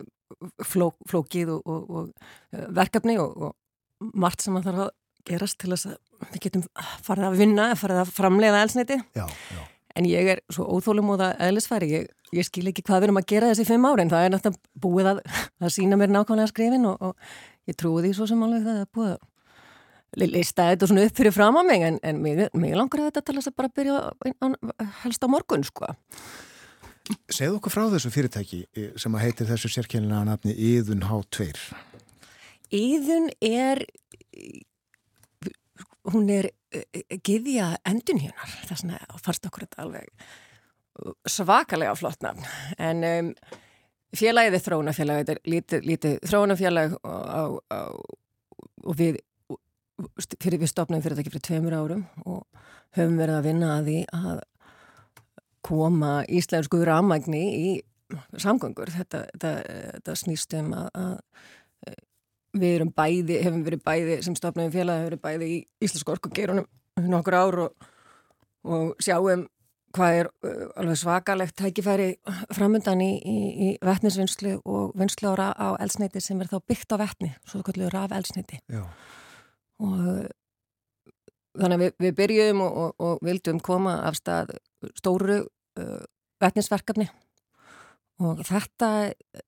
fló, flókið og, og, og verkefni og, og margt sem að þarf að gerast til að við getum farið að vinna, farið að framleiða eldsneiti. Já, já. En ég er svo óþólum og það eðlisfæri, ég, ég skil ekki hvað við erum að gera þessi fimm árin, það er náttúrulega búið að, að sína mér nákvæmlega skrifin og, og ég trúi því svo sem alveg það er búið að lista þetta svona upp fyrir fram á mig en, en mig, mig langar að þetta til þess að bara byrja á, helst á morgun sko. Segð okkur frá þessu fyrirtæki eh, sem að heitir þessu sérkjænlega nafni Íðun H2. Íðun er, hún er uh, giðja endunhjönar, þess vegna fannst okkur þetta alveg uh, svakalega flott nafn. En um, félagið er þróunafélag, þetta er lítið, lítið þróunafélag og, og, og við, fyrir við stopnaðum fyrir þetta ekki fyrir tveimur árum og höfum verið að vinna að því að koma íslensku rámagni í samgöngur. Þetta, þetta, þetta snýst um að, að við erum bæði, hefum verið bæði sem stopnaðum félag, hefum verið bæði í Íslensk orkugerunum nokkur ár og, og sjáum hvað er uh, alveg svakalegt tækifæri framöndan í, í, í vettnisvinnslu og vinnslu á, á elsneiti sem er þá byggt á vettni, svo kallu raf elsneiti. Og þannig að við, við byrjum og, og, og vildum koma af stað stóru uh, vettnisverkefni og þetta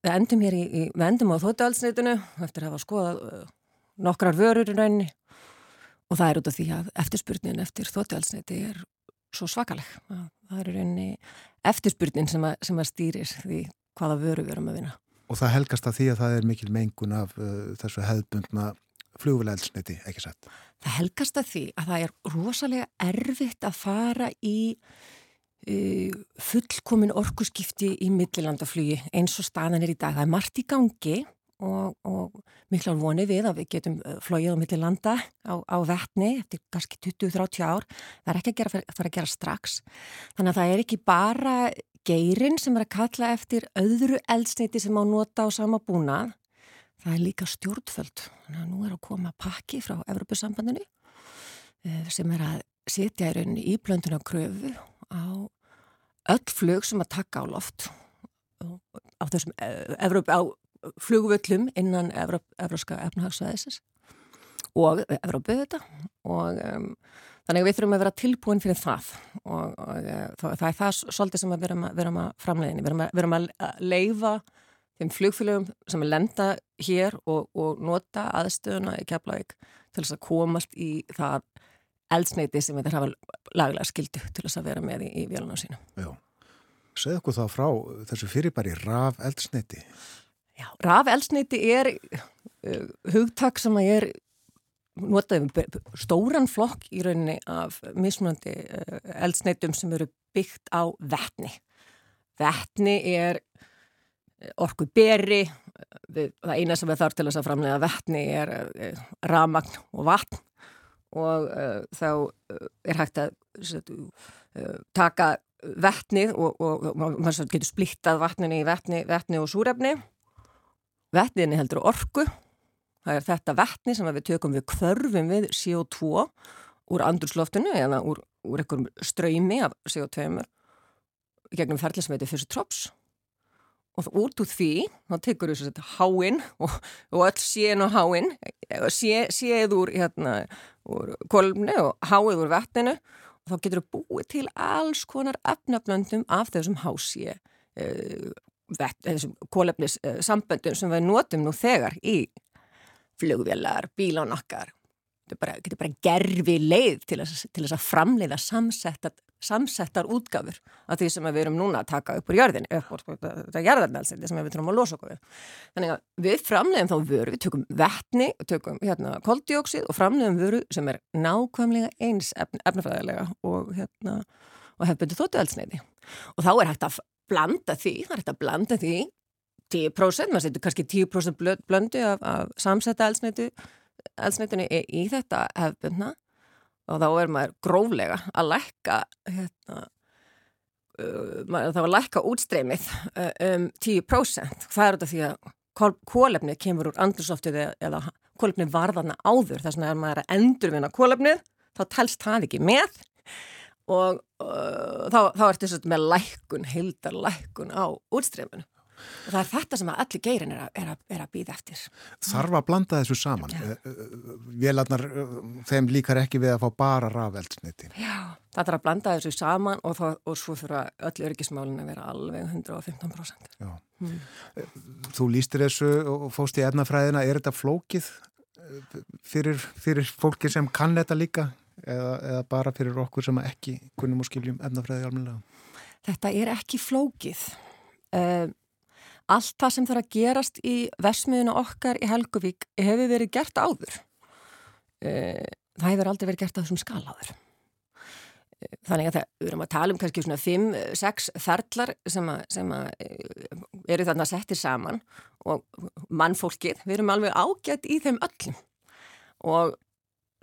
við endum hér í, í við endum á þóttualdsneitinu eftir að hafa skoðað uh, nokkrar vörur í rauninni og það er út af því að eftirspurnin eftir þóttualdsneiti er svo svakaleg. Það er rauninni eftirspurnin sem að, sem að stýrir því hvaða vöru við erum að vinna. Og það helgast að því að það er mikil mengun af uh, þessu hefðbundna flugvilaelsniti, ekki satt? Það helgast að því að það er rosalega erfitt að fara í fullkomin orkuskipti í millilandaflugi eins og staðan er í dag. Það er margt í gangi og, og miklar vonið við að við getum flóið á millilanda á, á vettni eftir kannski 20-30 ár. Það er ekki að, gera, fara að gera strax. Þannig að það er ekki bara geirin sem er að kalla eftir öðru eldsneiti sem á nota á sama búnað. Það er líka stjórnföld. Þannig að nú er að koma pakki frá Evropasambandinu sem er að setja í rauninni íblönduna kröfu á öll flug sem að taka á loft á þessum Evrop, á flugvöllum innan Evróska efnahagsvæðisins og Evrópu þetta og um, þannig að við þurfum að vera tilbúin fyrir það. Og, og það, það er það svolítið sem við erum að, verum að framleiðinni, við erum að, að leifa þeim flugfélögum sem er lenda hér og, og nota aðstöðuna í Keflavík til þess að komast í það eldsneiti sem við þarfum laglega skildu til þess að vera með í, í véluna sína. Já, segð okkur þá frá þessu fyrirbæri raf eldsneiti. Já, raf eldsneiti er uh, hugtak sem að er notaðum stóran flokk í rauninni af mismunandi uh, eldsneitum sem eru byggt á vettni. Vettni er orku beri, það eina sem við þarf til þess að framlega vettni er uh, ramagn og vatn og uh, þá uh, er hægt að uh, taka vettnið og, og, og maður getur splittað vatninu í vettni, vettni og súrefni. Vettniðni heldur orku, það er þetta vettni sem við tökum við kvörfum við CO2 úr andrursloftinu eða úr, úr einhverjum ströymi af CO2 gegnum heitir fyrstu trops og út úr því, þá tekur við þetta háinn og, og öll séin og háinn, sé, séð úr, hérna, úr kolumni og háið úr vettinu og þá getur við búið til alls konar efnablöndum af þessum hásið uh, þessum kolefnis uh, samböndum sem við notum nú þegar í flugvélar, bílán okkar. Þetta getur bara gerfi leið til þess, að framleiða samsettar, samsettar útgafur af því sem við erum núna að taka upp úr jörðin, upp úr þetta jörðarnælsindi sem við þurfum að losa okkur við. Þannig að við framleiðum þá vöru, við tökum vettni, tökum hérna koldioksið og framleiðum vöru sem er nákvæmlega eins efn, efnafæðilega og hérna og hefðbundu þóttu eldsneiti. Og þá er hægt að blanda því, það er hægt að blanda því 10%, maður setur kannski 10% blöndu af, af samsetta eldsneitinu í þetta hefðbundna og þá er maður gróflega að lækka hérna, uh, þá að lækka útstreymið uh, um 10% það er þetta því að kólefnið kemur úr andursoftið eða kólefnið varðarna áður. Þess vegna er maður að endurvinna kólefnið þá telst það ekki með. Og uh, þá, þá ertu svolítið með lækun, heildar lækun á útstreyminu og það er þetta sem að allir geirin er að, er að, er að býða eftir. Þarf að blanda þessu saman. Ja. Vélarnar, þeim líkar ekki við að fá bara rafeldsniti. Já, það þarf að blanda þessu saman og, þá, og svo fyrir öll örgismálin að vera alveg 115%. Já. Hmm. Þú lístir þessu og fóst í efnafræðina. Er þetta flókið fyrir, fyrir fólki sem kann þetta líka eða, eða bara fyrir okkur sem ekki kunnum og skiljum efnafræði almenlega? þetta er ekki flókið. Uh, allt það sem þarf að gerast í versmiðuna okkar í Helguvík hefur verið gert áður. Uh, það hefur aldrei verið gert á þessum skaláður. Uh, þannig að það, við erum að tala um kannski svona 5-6 ferlar sem, að, sem að eru þarna settir saman og mannfólkið, við erum alveg ágætt í þeim öllum og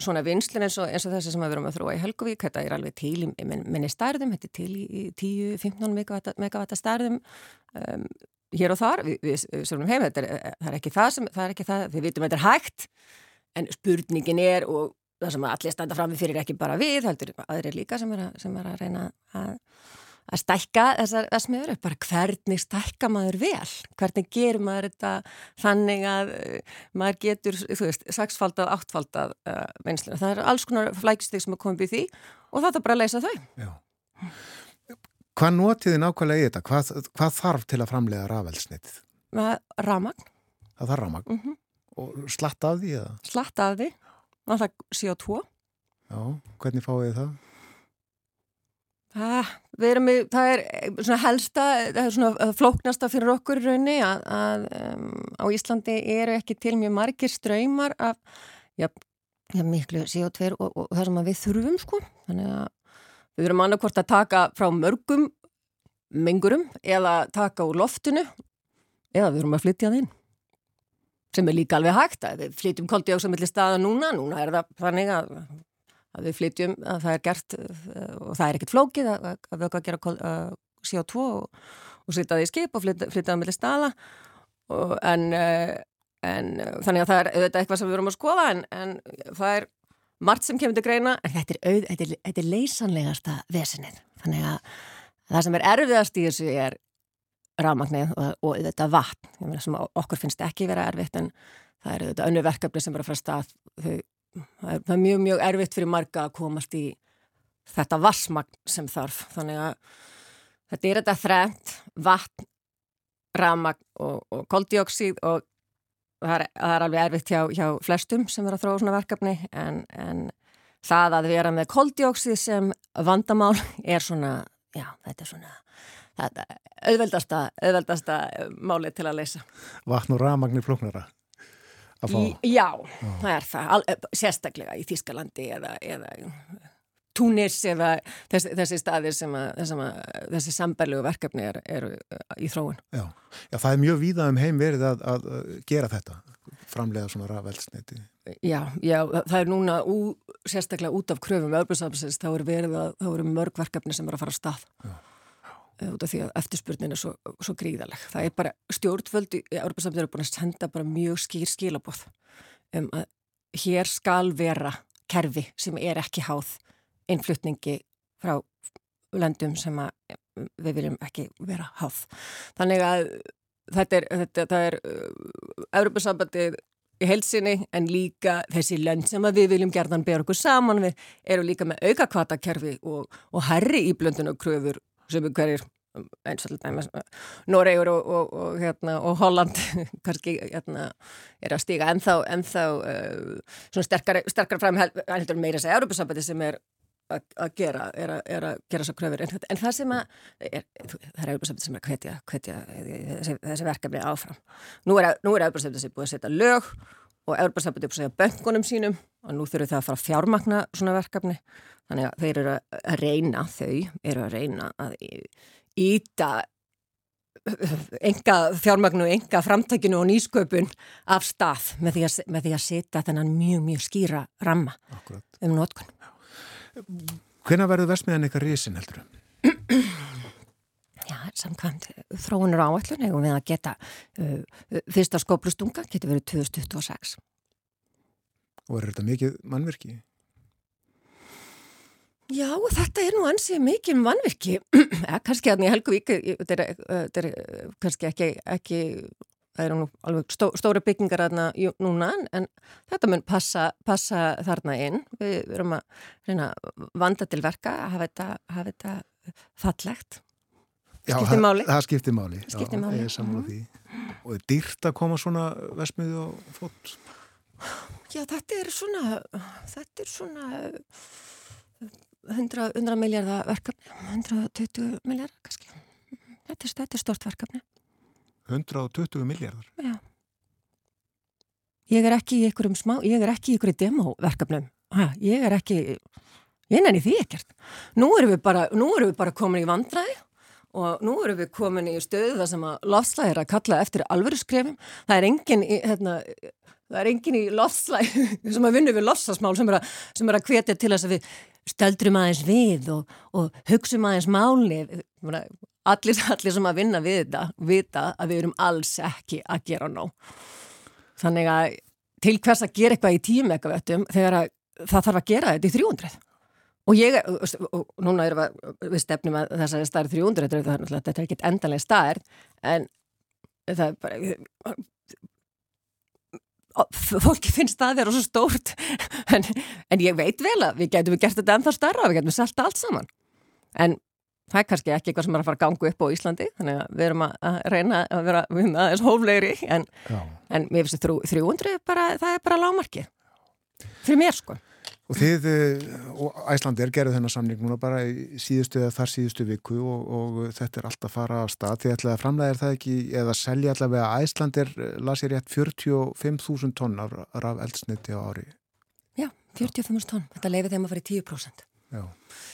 svona vinslun eins og, eins og þessi sem við erum að þróa í Helgavík, þetta er alveg til í minni stærðum, þetta er til í 10-15 megavata stærðum um, hér og þar, við, við, við svolum heim, er, það er ekki það sem, það er ekki það, við vitum að þetta er hægt, en spurningin er og það sem allir standa fram við fyrir ekki bara við, heldur aðrir líka sem er að, sem er að reyna að að stækka þessar versmiður bara hvernig stækka maður vel? Hvernig gerir maður þetta þannig að uh, maður getur þú veist, saksfaldað, áttfaldað uh, vinsluna, það er alls konar flækistig sem er komið í því og það er bara að leysa þau. Já. Hvað notiði nákvæmlega í þetta? Hvað, hvað þarf til að framlega rafelsnitið? Ramagn Það þarf ramagn mm -hmm. og slatt af því? Eða? Slatt af því, það er CO2 Já, hvernig fáið þið það? Það, í, það er svona helsta, það er svona flóknasta fyrir okkur í raunni að, að um, á Íslandi eru ekki til mjög margir ströymar af já, já, miklu CO2 og, og það sem við þurfum sko. Þannig að við verum annarkort að taka frá mörgum mengurum eða taka úr loftinu eða við verum að flytja það inn. Sem er líka alveg hægt að við flytjum koldi á samilli staða núna, núna er það þannig að að við flytjum að það er gert og það er ekkert flókið að, að við okkar gera uh, CO2 og, og setja það í skip og flytja, flytja það mellir stala og, en, uh, en þannig að það er eitthvað sem við vorum að skoða en, en það er margt sem kemur til greina. En þetta er, auð, þetta er, þetta er leysanlegasta vesenið. Þannig að það sem er erfiðast í þessu er rafmagnið og, og þetta vatn. Sem okkur finnst ekki vera erfitt en það er auðvitað önnu verkefni sem er að fara stað. Þau það er, það er mjög, mjög erfitt fyrir marga að komast í þetta vassmagn sem þarf. Þannig að þetta er þetta þrænt vatn, ramagn og, og koldioksíð og það er, það er alveg erfitt hjá, hjá flestum sem er að þróa svona verkefni en, en það að vera með koldioksíð sem vandamál er svona, já þetta er svona þetta, auðveldasta, auðveldasta málið til að leysa Vatn og ramagnir fá? Í, já, já, það er það, Al, sérstaklega í Þískalandi eða, eða Túnis eða þessi, þessi staðir sem að, að þessi sambarlegu verkefni eru er í þróun. Já. já, það er mjög víða um heim verið að, að gera þetta, framlega svona rafelsniti. Já, já, það er núna ú, sérstaklega út af kröfum öðbjörnsafnsins, þá eru verið að, þá eru mörg verkefni sem er að fara að stað. Já út af því að eftirspurnin er svo, svo gríðaleg. Það er bara stjórnvöldi í Európa-samtíður er búin að senda bara mjög skýr skilabóð um að hér skal vera kerfi sem er ekki háð innflutningi frá löndum sem við viljum ekki vera háð. Þannig að þetta er, þetta, er Európa-samtíður í heilsinni en líka þessi lönd sem við viljum gerðan bera okkur saman við eru líka með auka kvatakerfi og, og herri í blöndun og kröfur sem er hverjir eins og alltaf Noregur og, og, og, hérna, og Holland [laughs] kannski hérna, er að stíga ennþá, ennþá uh, sterkar, sterkar fram heldur meira þess að Európa-sambandi sem er að gera, er að, er að gera svo kröfur en, en það sem að er, það er Európa-sambandi sem er að hvetja, hvetja þessi, þessi verkefni áfram nú er, Európa-sambandi sem er búið að setja lög og Európa-sambandi er búið að segja böngunum sínum og nú þurfur það að fara að fjármakna svona verkefni þannig að þeir eru að reyna þau eru að reyna að íta enga fjármagnu, enga framtækinu og nýsköpun af stað með því að, að setja þennan mjög, mjög skýra ramma Akkurat. um nótkun. Hvena verður versmiðan eitthvað risin heldur? Já, samkvæmt þróunur áallun hefur við að geta uh, fyrsta skóplustunga getur verið 2026. Og er þetta mikið mannverkið? Já, þetta er nú ansið mikið mannverki, [clears throat] kannski að nýja Helgavík, þetta er kannski ekki, ekki, það eru nú alveg stó, stóra byggingar aðna núna, en þetta mun passa, passa þarna inn, við verum að reyna vanda til verka að hafa þetta, hafa þetta fallegt. Já, skiptir máli. Það skiptir máli, skiptir já, máli. á því. Og er dýrt að koma svona vesmiði og fótt? Já, þetta er svona, þetta er svona 100, 100 miljardar verkefni, 120 miljardar kannski. Þetta er, er stort verkefni. 120 miljardar? Já. Ég er ekki í einhverjum smá, ég er ekki í einhverju demoverkefnum. Ég er ekki, ég nenni því ekkert. Nú erum við bara, erum við bara komin í vandræði og nú erum við komin í stöðu það sem að lofslæðir að kalla eftir alvöru skrefum. Það er engin í, hérna, það er engin í lofslæði [laughs] sem að vinna við lofsasmál sem er að, er að hvetja til þess að við stöldrum aðeins við og, og hugsum aðeins máli. Allir, allir sem að vinna við þetta vita að við erum alls ekki að gera nóg. Þannig að til hvers að gera eitthvað í tíu megavettum þegar að það þarf að gera þetta í 300. Og ég, og núna erum við, við stefnum að þessari stærð 300, þetta er, þetta er ekkit endanlega stærð, en það er bara, fólki finnst það að vera svo stórt, [laughs] en, en ég veit vel að við getum gert þetta ennþá stærra, við getum selta allt saman. En það er kannski ekki eitthvað sem er að fara að ganga upp á Íslandi, þannig að við erum að reyna að vera aðeins hóflegri, en, en mér finnst þetta 300, bara, það er bara lámarki, fyrir mér sko. Og þið og Æslandir gerðu þennan samning núna bara í síðustu eða þar síðustu viku og, og þetta er alltaf að fara á stað. Þið ætlaði að framlega er það ekki eða selja allavega Æslandir las ég rétt 45.000 tonnar raf eldsniti á ári. Já, 45.000 tonn. Þetta leifir þeim að fara í 10%. Já.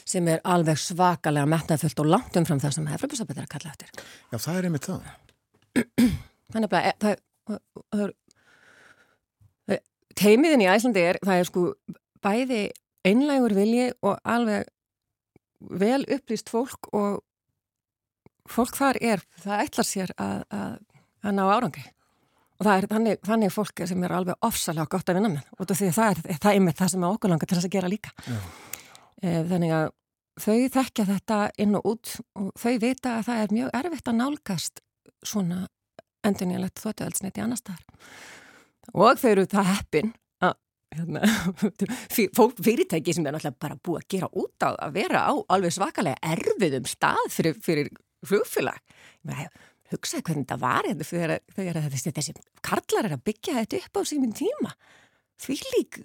Sem er alveg svakalega metnaðfullt og langt umfram það sem hefðarflöfusabættir að kalla eftir. Já, það er einmitt það. [clears throat] Þannig að það er, teimiðin í Æslandi er, það er sko bæði einlægur vilji og alveg vel upplýst fólk og fólk þar er, það ætlar sér að, að, að ná árangri. Og það er þannig, þannig fólk sem er alveg ofsalega gott að vinna með og því það er það er með það sem er okkur langar til þess að gera líka. Já. þannig að þau þekkja þetta inn og út og þau vita að það er mjög erfitt að nálgast svona endurnýjanlegt þóttuöldsniti annar staðar. Og þau eru það heppin Hérna, [laughs] fyrirtæki sem er náttúrulega bara búið að gera út á að vera á alveg svakalega erfiðum stað fyrir, fyrir flugfélag. Hugsaði hvernig þetta var hérna þegar, þegar þessi, þessi karlar er að byggja þetta upp á síminn tíma. Því lík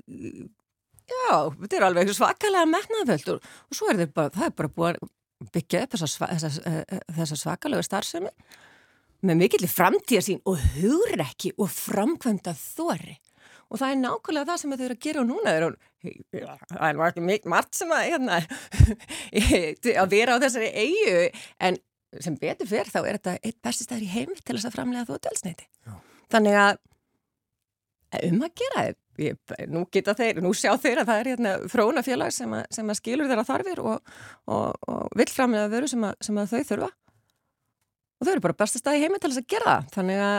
já, þetta er alveg svakalega metnaðvöld og, og svo er bara, það er bara búið að byggja upp þessa, þessa svakalega starfsemi með mikill framtíðarsýn og hugrekki og framkvæmda þóri og það er nákvæmlega það sem þau eru að gera og núna er hún, það er mikið margt sem að, hérna, [laughs] að vera á þessari eigu en sem betur fyrr þá er þetta eitt besti staður í heim til þess að framlega þú dölsneiti. Þannig að um að gera þetta, nú geta þeir, nú sjá þeir að það er hérna frónafélag sem, sem að skilur þeirra þarfir og, og, og vill framlega veru sem, sem að þau þurfa og þau eru bara besta stað í heimi til þess að gera það. Þannig að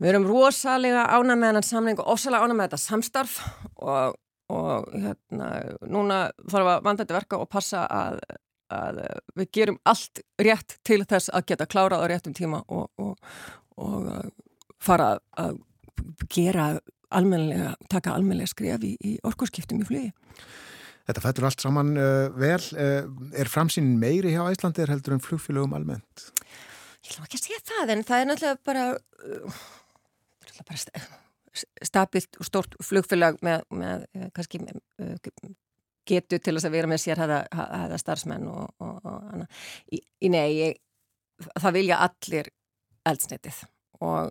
Við erum rosalega ána með hennan samling og ofsalega ána með þetta samstarf og, og hérna, núna þarf að vanda þetta verka og passa að, að við gerum allt rétt til þess að geta klárað á réttum tíma og, og, og fara að gera almenlega, taka almenlega skref í, í orkurskiptum í flugi. Þetta fættur allt saman uh, vel. Uh, er framsýnin meiri hjá Æslandir heldur en flugfélögum almennt? Ég ætlum ekki að segja það en það er náttúrulega bara... Uh, bara stabilt og stort flugfélag með, með eh, kannski eh, getu til þess að vera með sér hafa starfsmenn og, og, og í, í nei, ég, það vilja allir eldsnitið og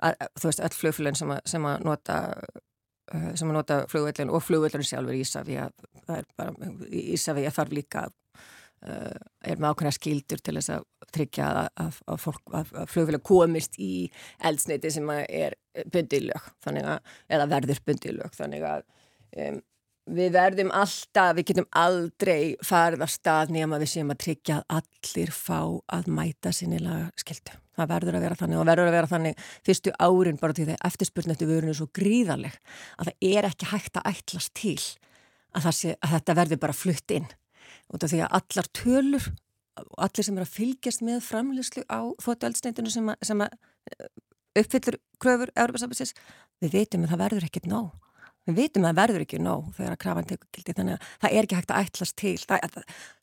að, þú veist, öll flugfélagin sem, sem að nota eh, sem að nota flugvellin og flugvellin sjálfur Ísafíja Ísafíja þarf líka Uh, er með ákveðna skildur til þess að tryggja að, að, að, að flugfélag komist í eldsneiti sem er bundilög eða verður bundilög þannig að um, við verðum alltaf, við getum aldrei farið að stað nema við séum að tryggja að allir fá að mæta sinnilega skildu. Það verður að vera þannig og verður að vera þannig fyrstu árin bara til því eftirspurnættu vörun er svo gríðarleg að það er ekki hægt að ætlast til að, sé, að þetta verður bara flutt inn af því að allar tölur og allir sem er að fylgjast með framlýslu á þóttueldsneitinu sem, sem að eh, uppfyllur kröfur Európa-sambansins, við veitum að það verður ekkert nóg. Við veitum að það verður ekki nóg þegar að krafan tekur gildi þannig að það er ekki hægt að ætlast til. Það,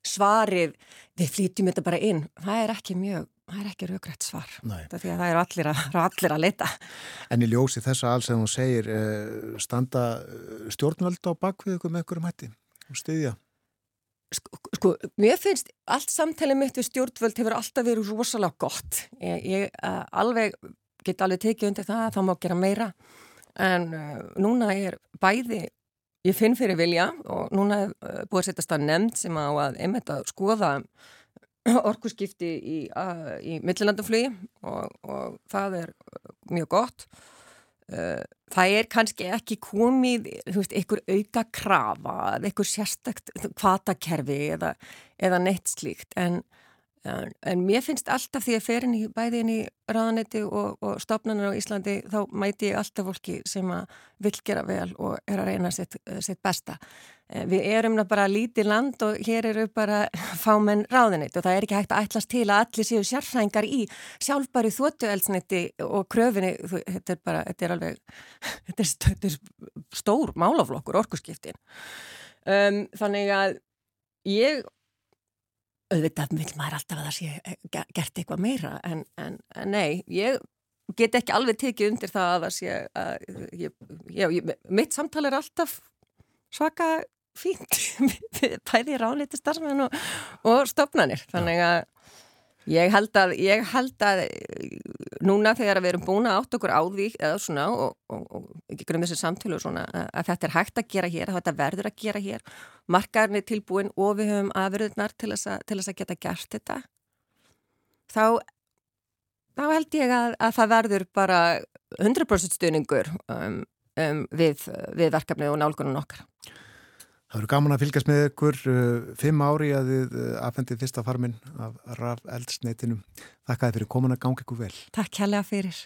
svarið, við flýtjum þetta bara inn, það er ekki mjög, það er ekki raugrætt svar. Það er allir að, allir að leita. En í ljósi þessa alls að hún segir, eh, standa stjórnvöld á bakvið ykkur með ykkur um hætti og styðja? Sko, sko, mér finnst allt samtalið mitt við stjórnvöld hefur alltaf verið rosalega gott. Ég, ég uh, alveg, get alveg tekið undir það að það má gera meira en uh, núna er bæði, ég finn fyrir vilja og núna er uh, búið að setjast að nefnd sem á að einmitt að skoða orkuskipti í, í millilandaflugi og, og það er mjög gott. Uh, það er kannski ekki komið veist, einhver auka krafa eða einhver sérstakt kvatakerfi eða, eða neitt slíkt en, en, mér finnst alltaf því að ferin í bæðin í ráðanetti og, og stopnarnar á Íslandi þá mæti ég alltaf fólki sem að vil gera vel og er að reyna sitt, sitt besta Eh, við erum bara lítið land og hér eru bara [laughs] fámenn ráðinnitt og það er ekki hægt að ætlast til að allir séu sérfrængar í sjálfbæri þóttuelsniti og kröfinni, þetta er bara, þetta er alveg, [laughs] þetta er, þetta er stór málaflokkur, orkusskiptin. Um, þannig að ég, auðvitað vil maður alltaf að það sé eh, gert eitthvað meira en, en, en nei, ég get ekki alveg tekið undir það að það sé að, ég, já, ég, mitt samtal er alltaf svaka fínt [laughs] bæði ráðlítið starfsmenn og, og stopnarnir þannig að ég held að, ég held að núna þegar við erum búin að átt okkur á því eða svona og, og, og ekki grunn þessi samtölu svona að þetta er hægt að gera hér að þetta verður að gera hér. Markaðurinn er tilbúin og við höfum aðverðunar til þess að, til þess að geta gert þetta. Þá þá held ég að, að það verður bara 100% stuðningur um, um, við, við verkefni og nálgunum okkar Það eru gaman að fylgjast með ykkur uh, fimm ári að þið uh, afhendið fyrsta farminn af raf eldsneitinum. Þakka þið fyrir komin að gangi ykkur vel. Takk helga fyrir.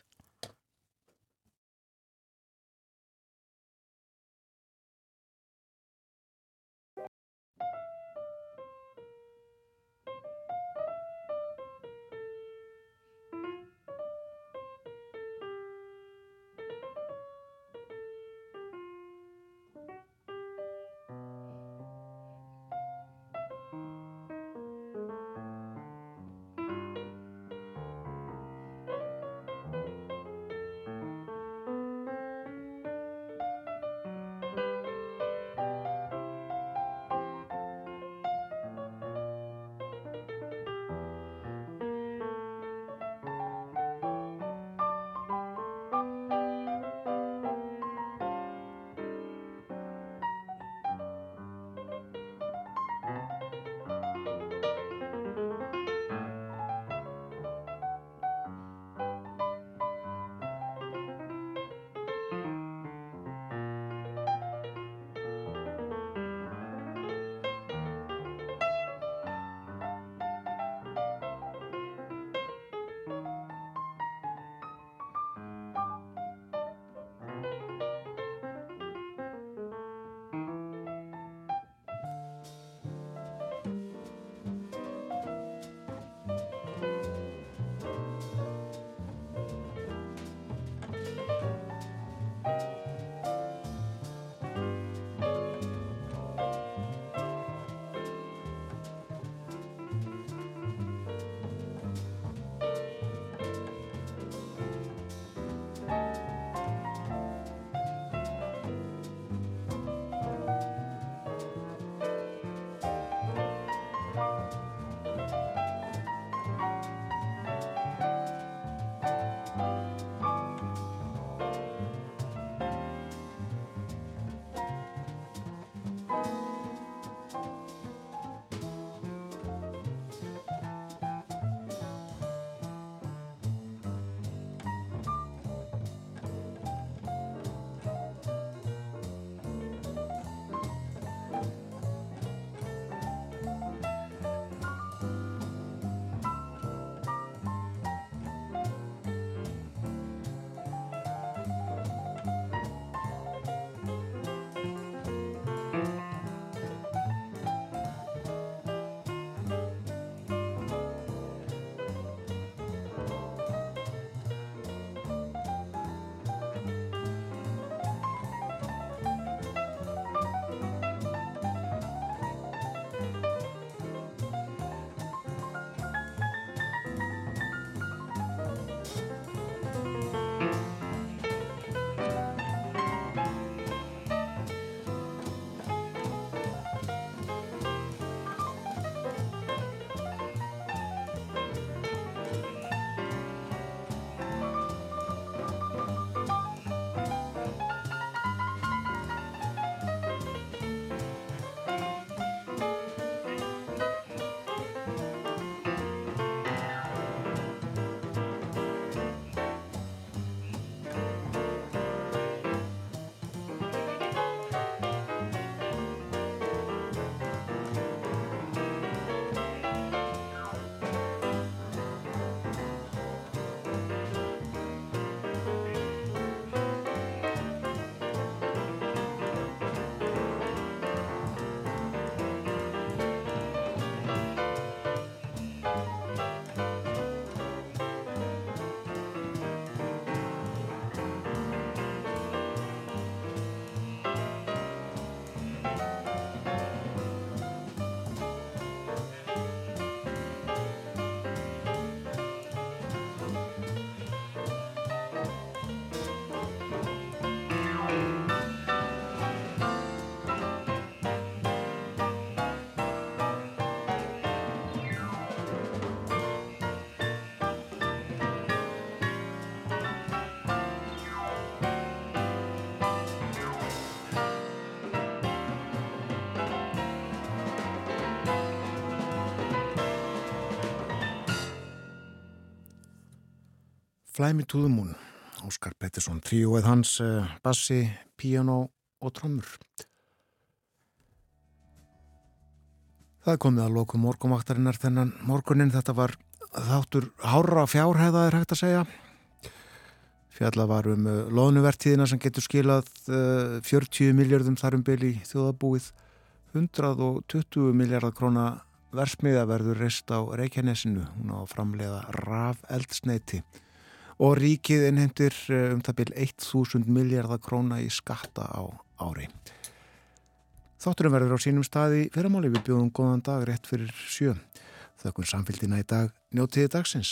The Moon Óskar Pettersson, tríóið hans uh, bassi, piano og trommur. Það komið að loku morgumvaktarinnar þennan morgunin þetta var þáttur hára fjárhæða er hægt að segja. Fjalla var um uh, loðnuvertíðina sem getur skilað uh, 40 miljardum þarum byli þjóðabúið 120 miljardar króna versmiða verður reist á Reykjanesinu. Hún á framleiða raf eldsneiti og ríkið innhendir um það byrj 1000 miljardar króna í skatta á ári. Þátturum verður á sínum staði fyrirmáli við bjóðum góðan dag rétt fyrir sjö. Þakkun samfélgina í dag njótiði dagsins.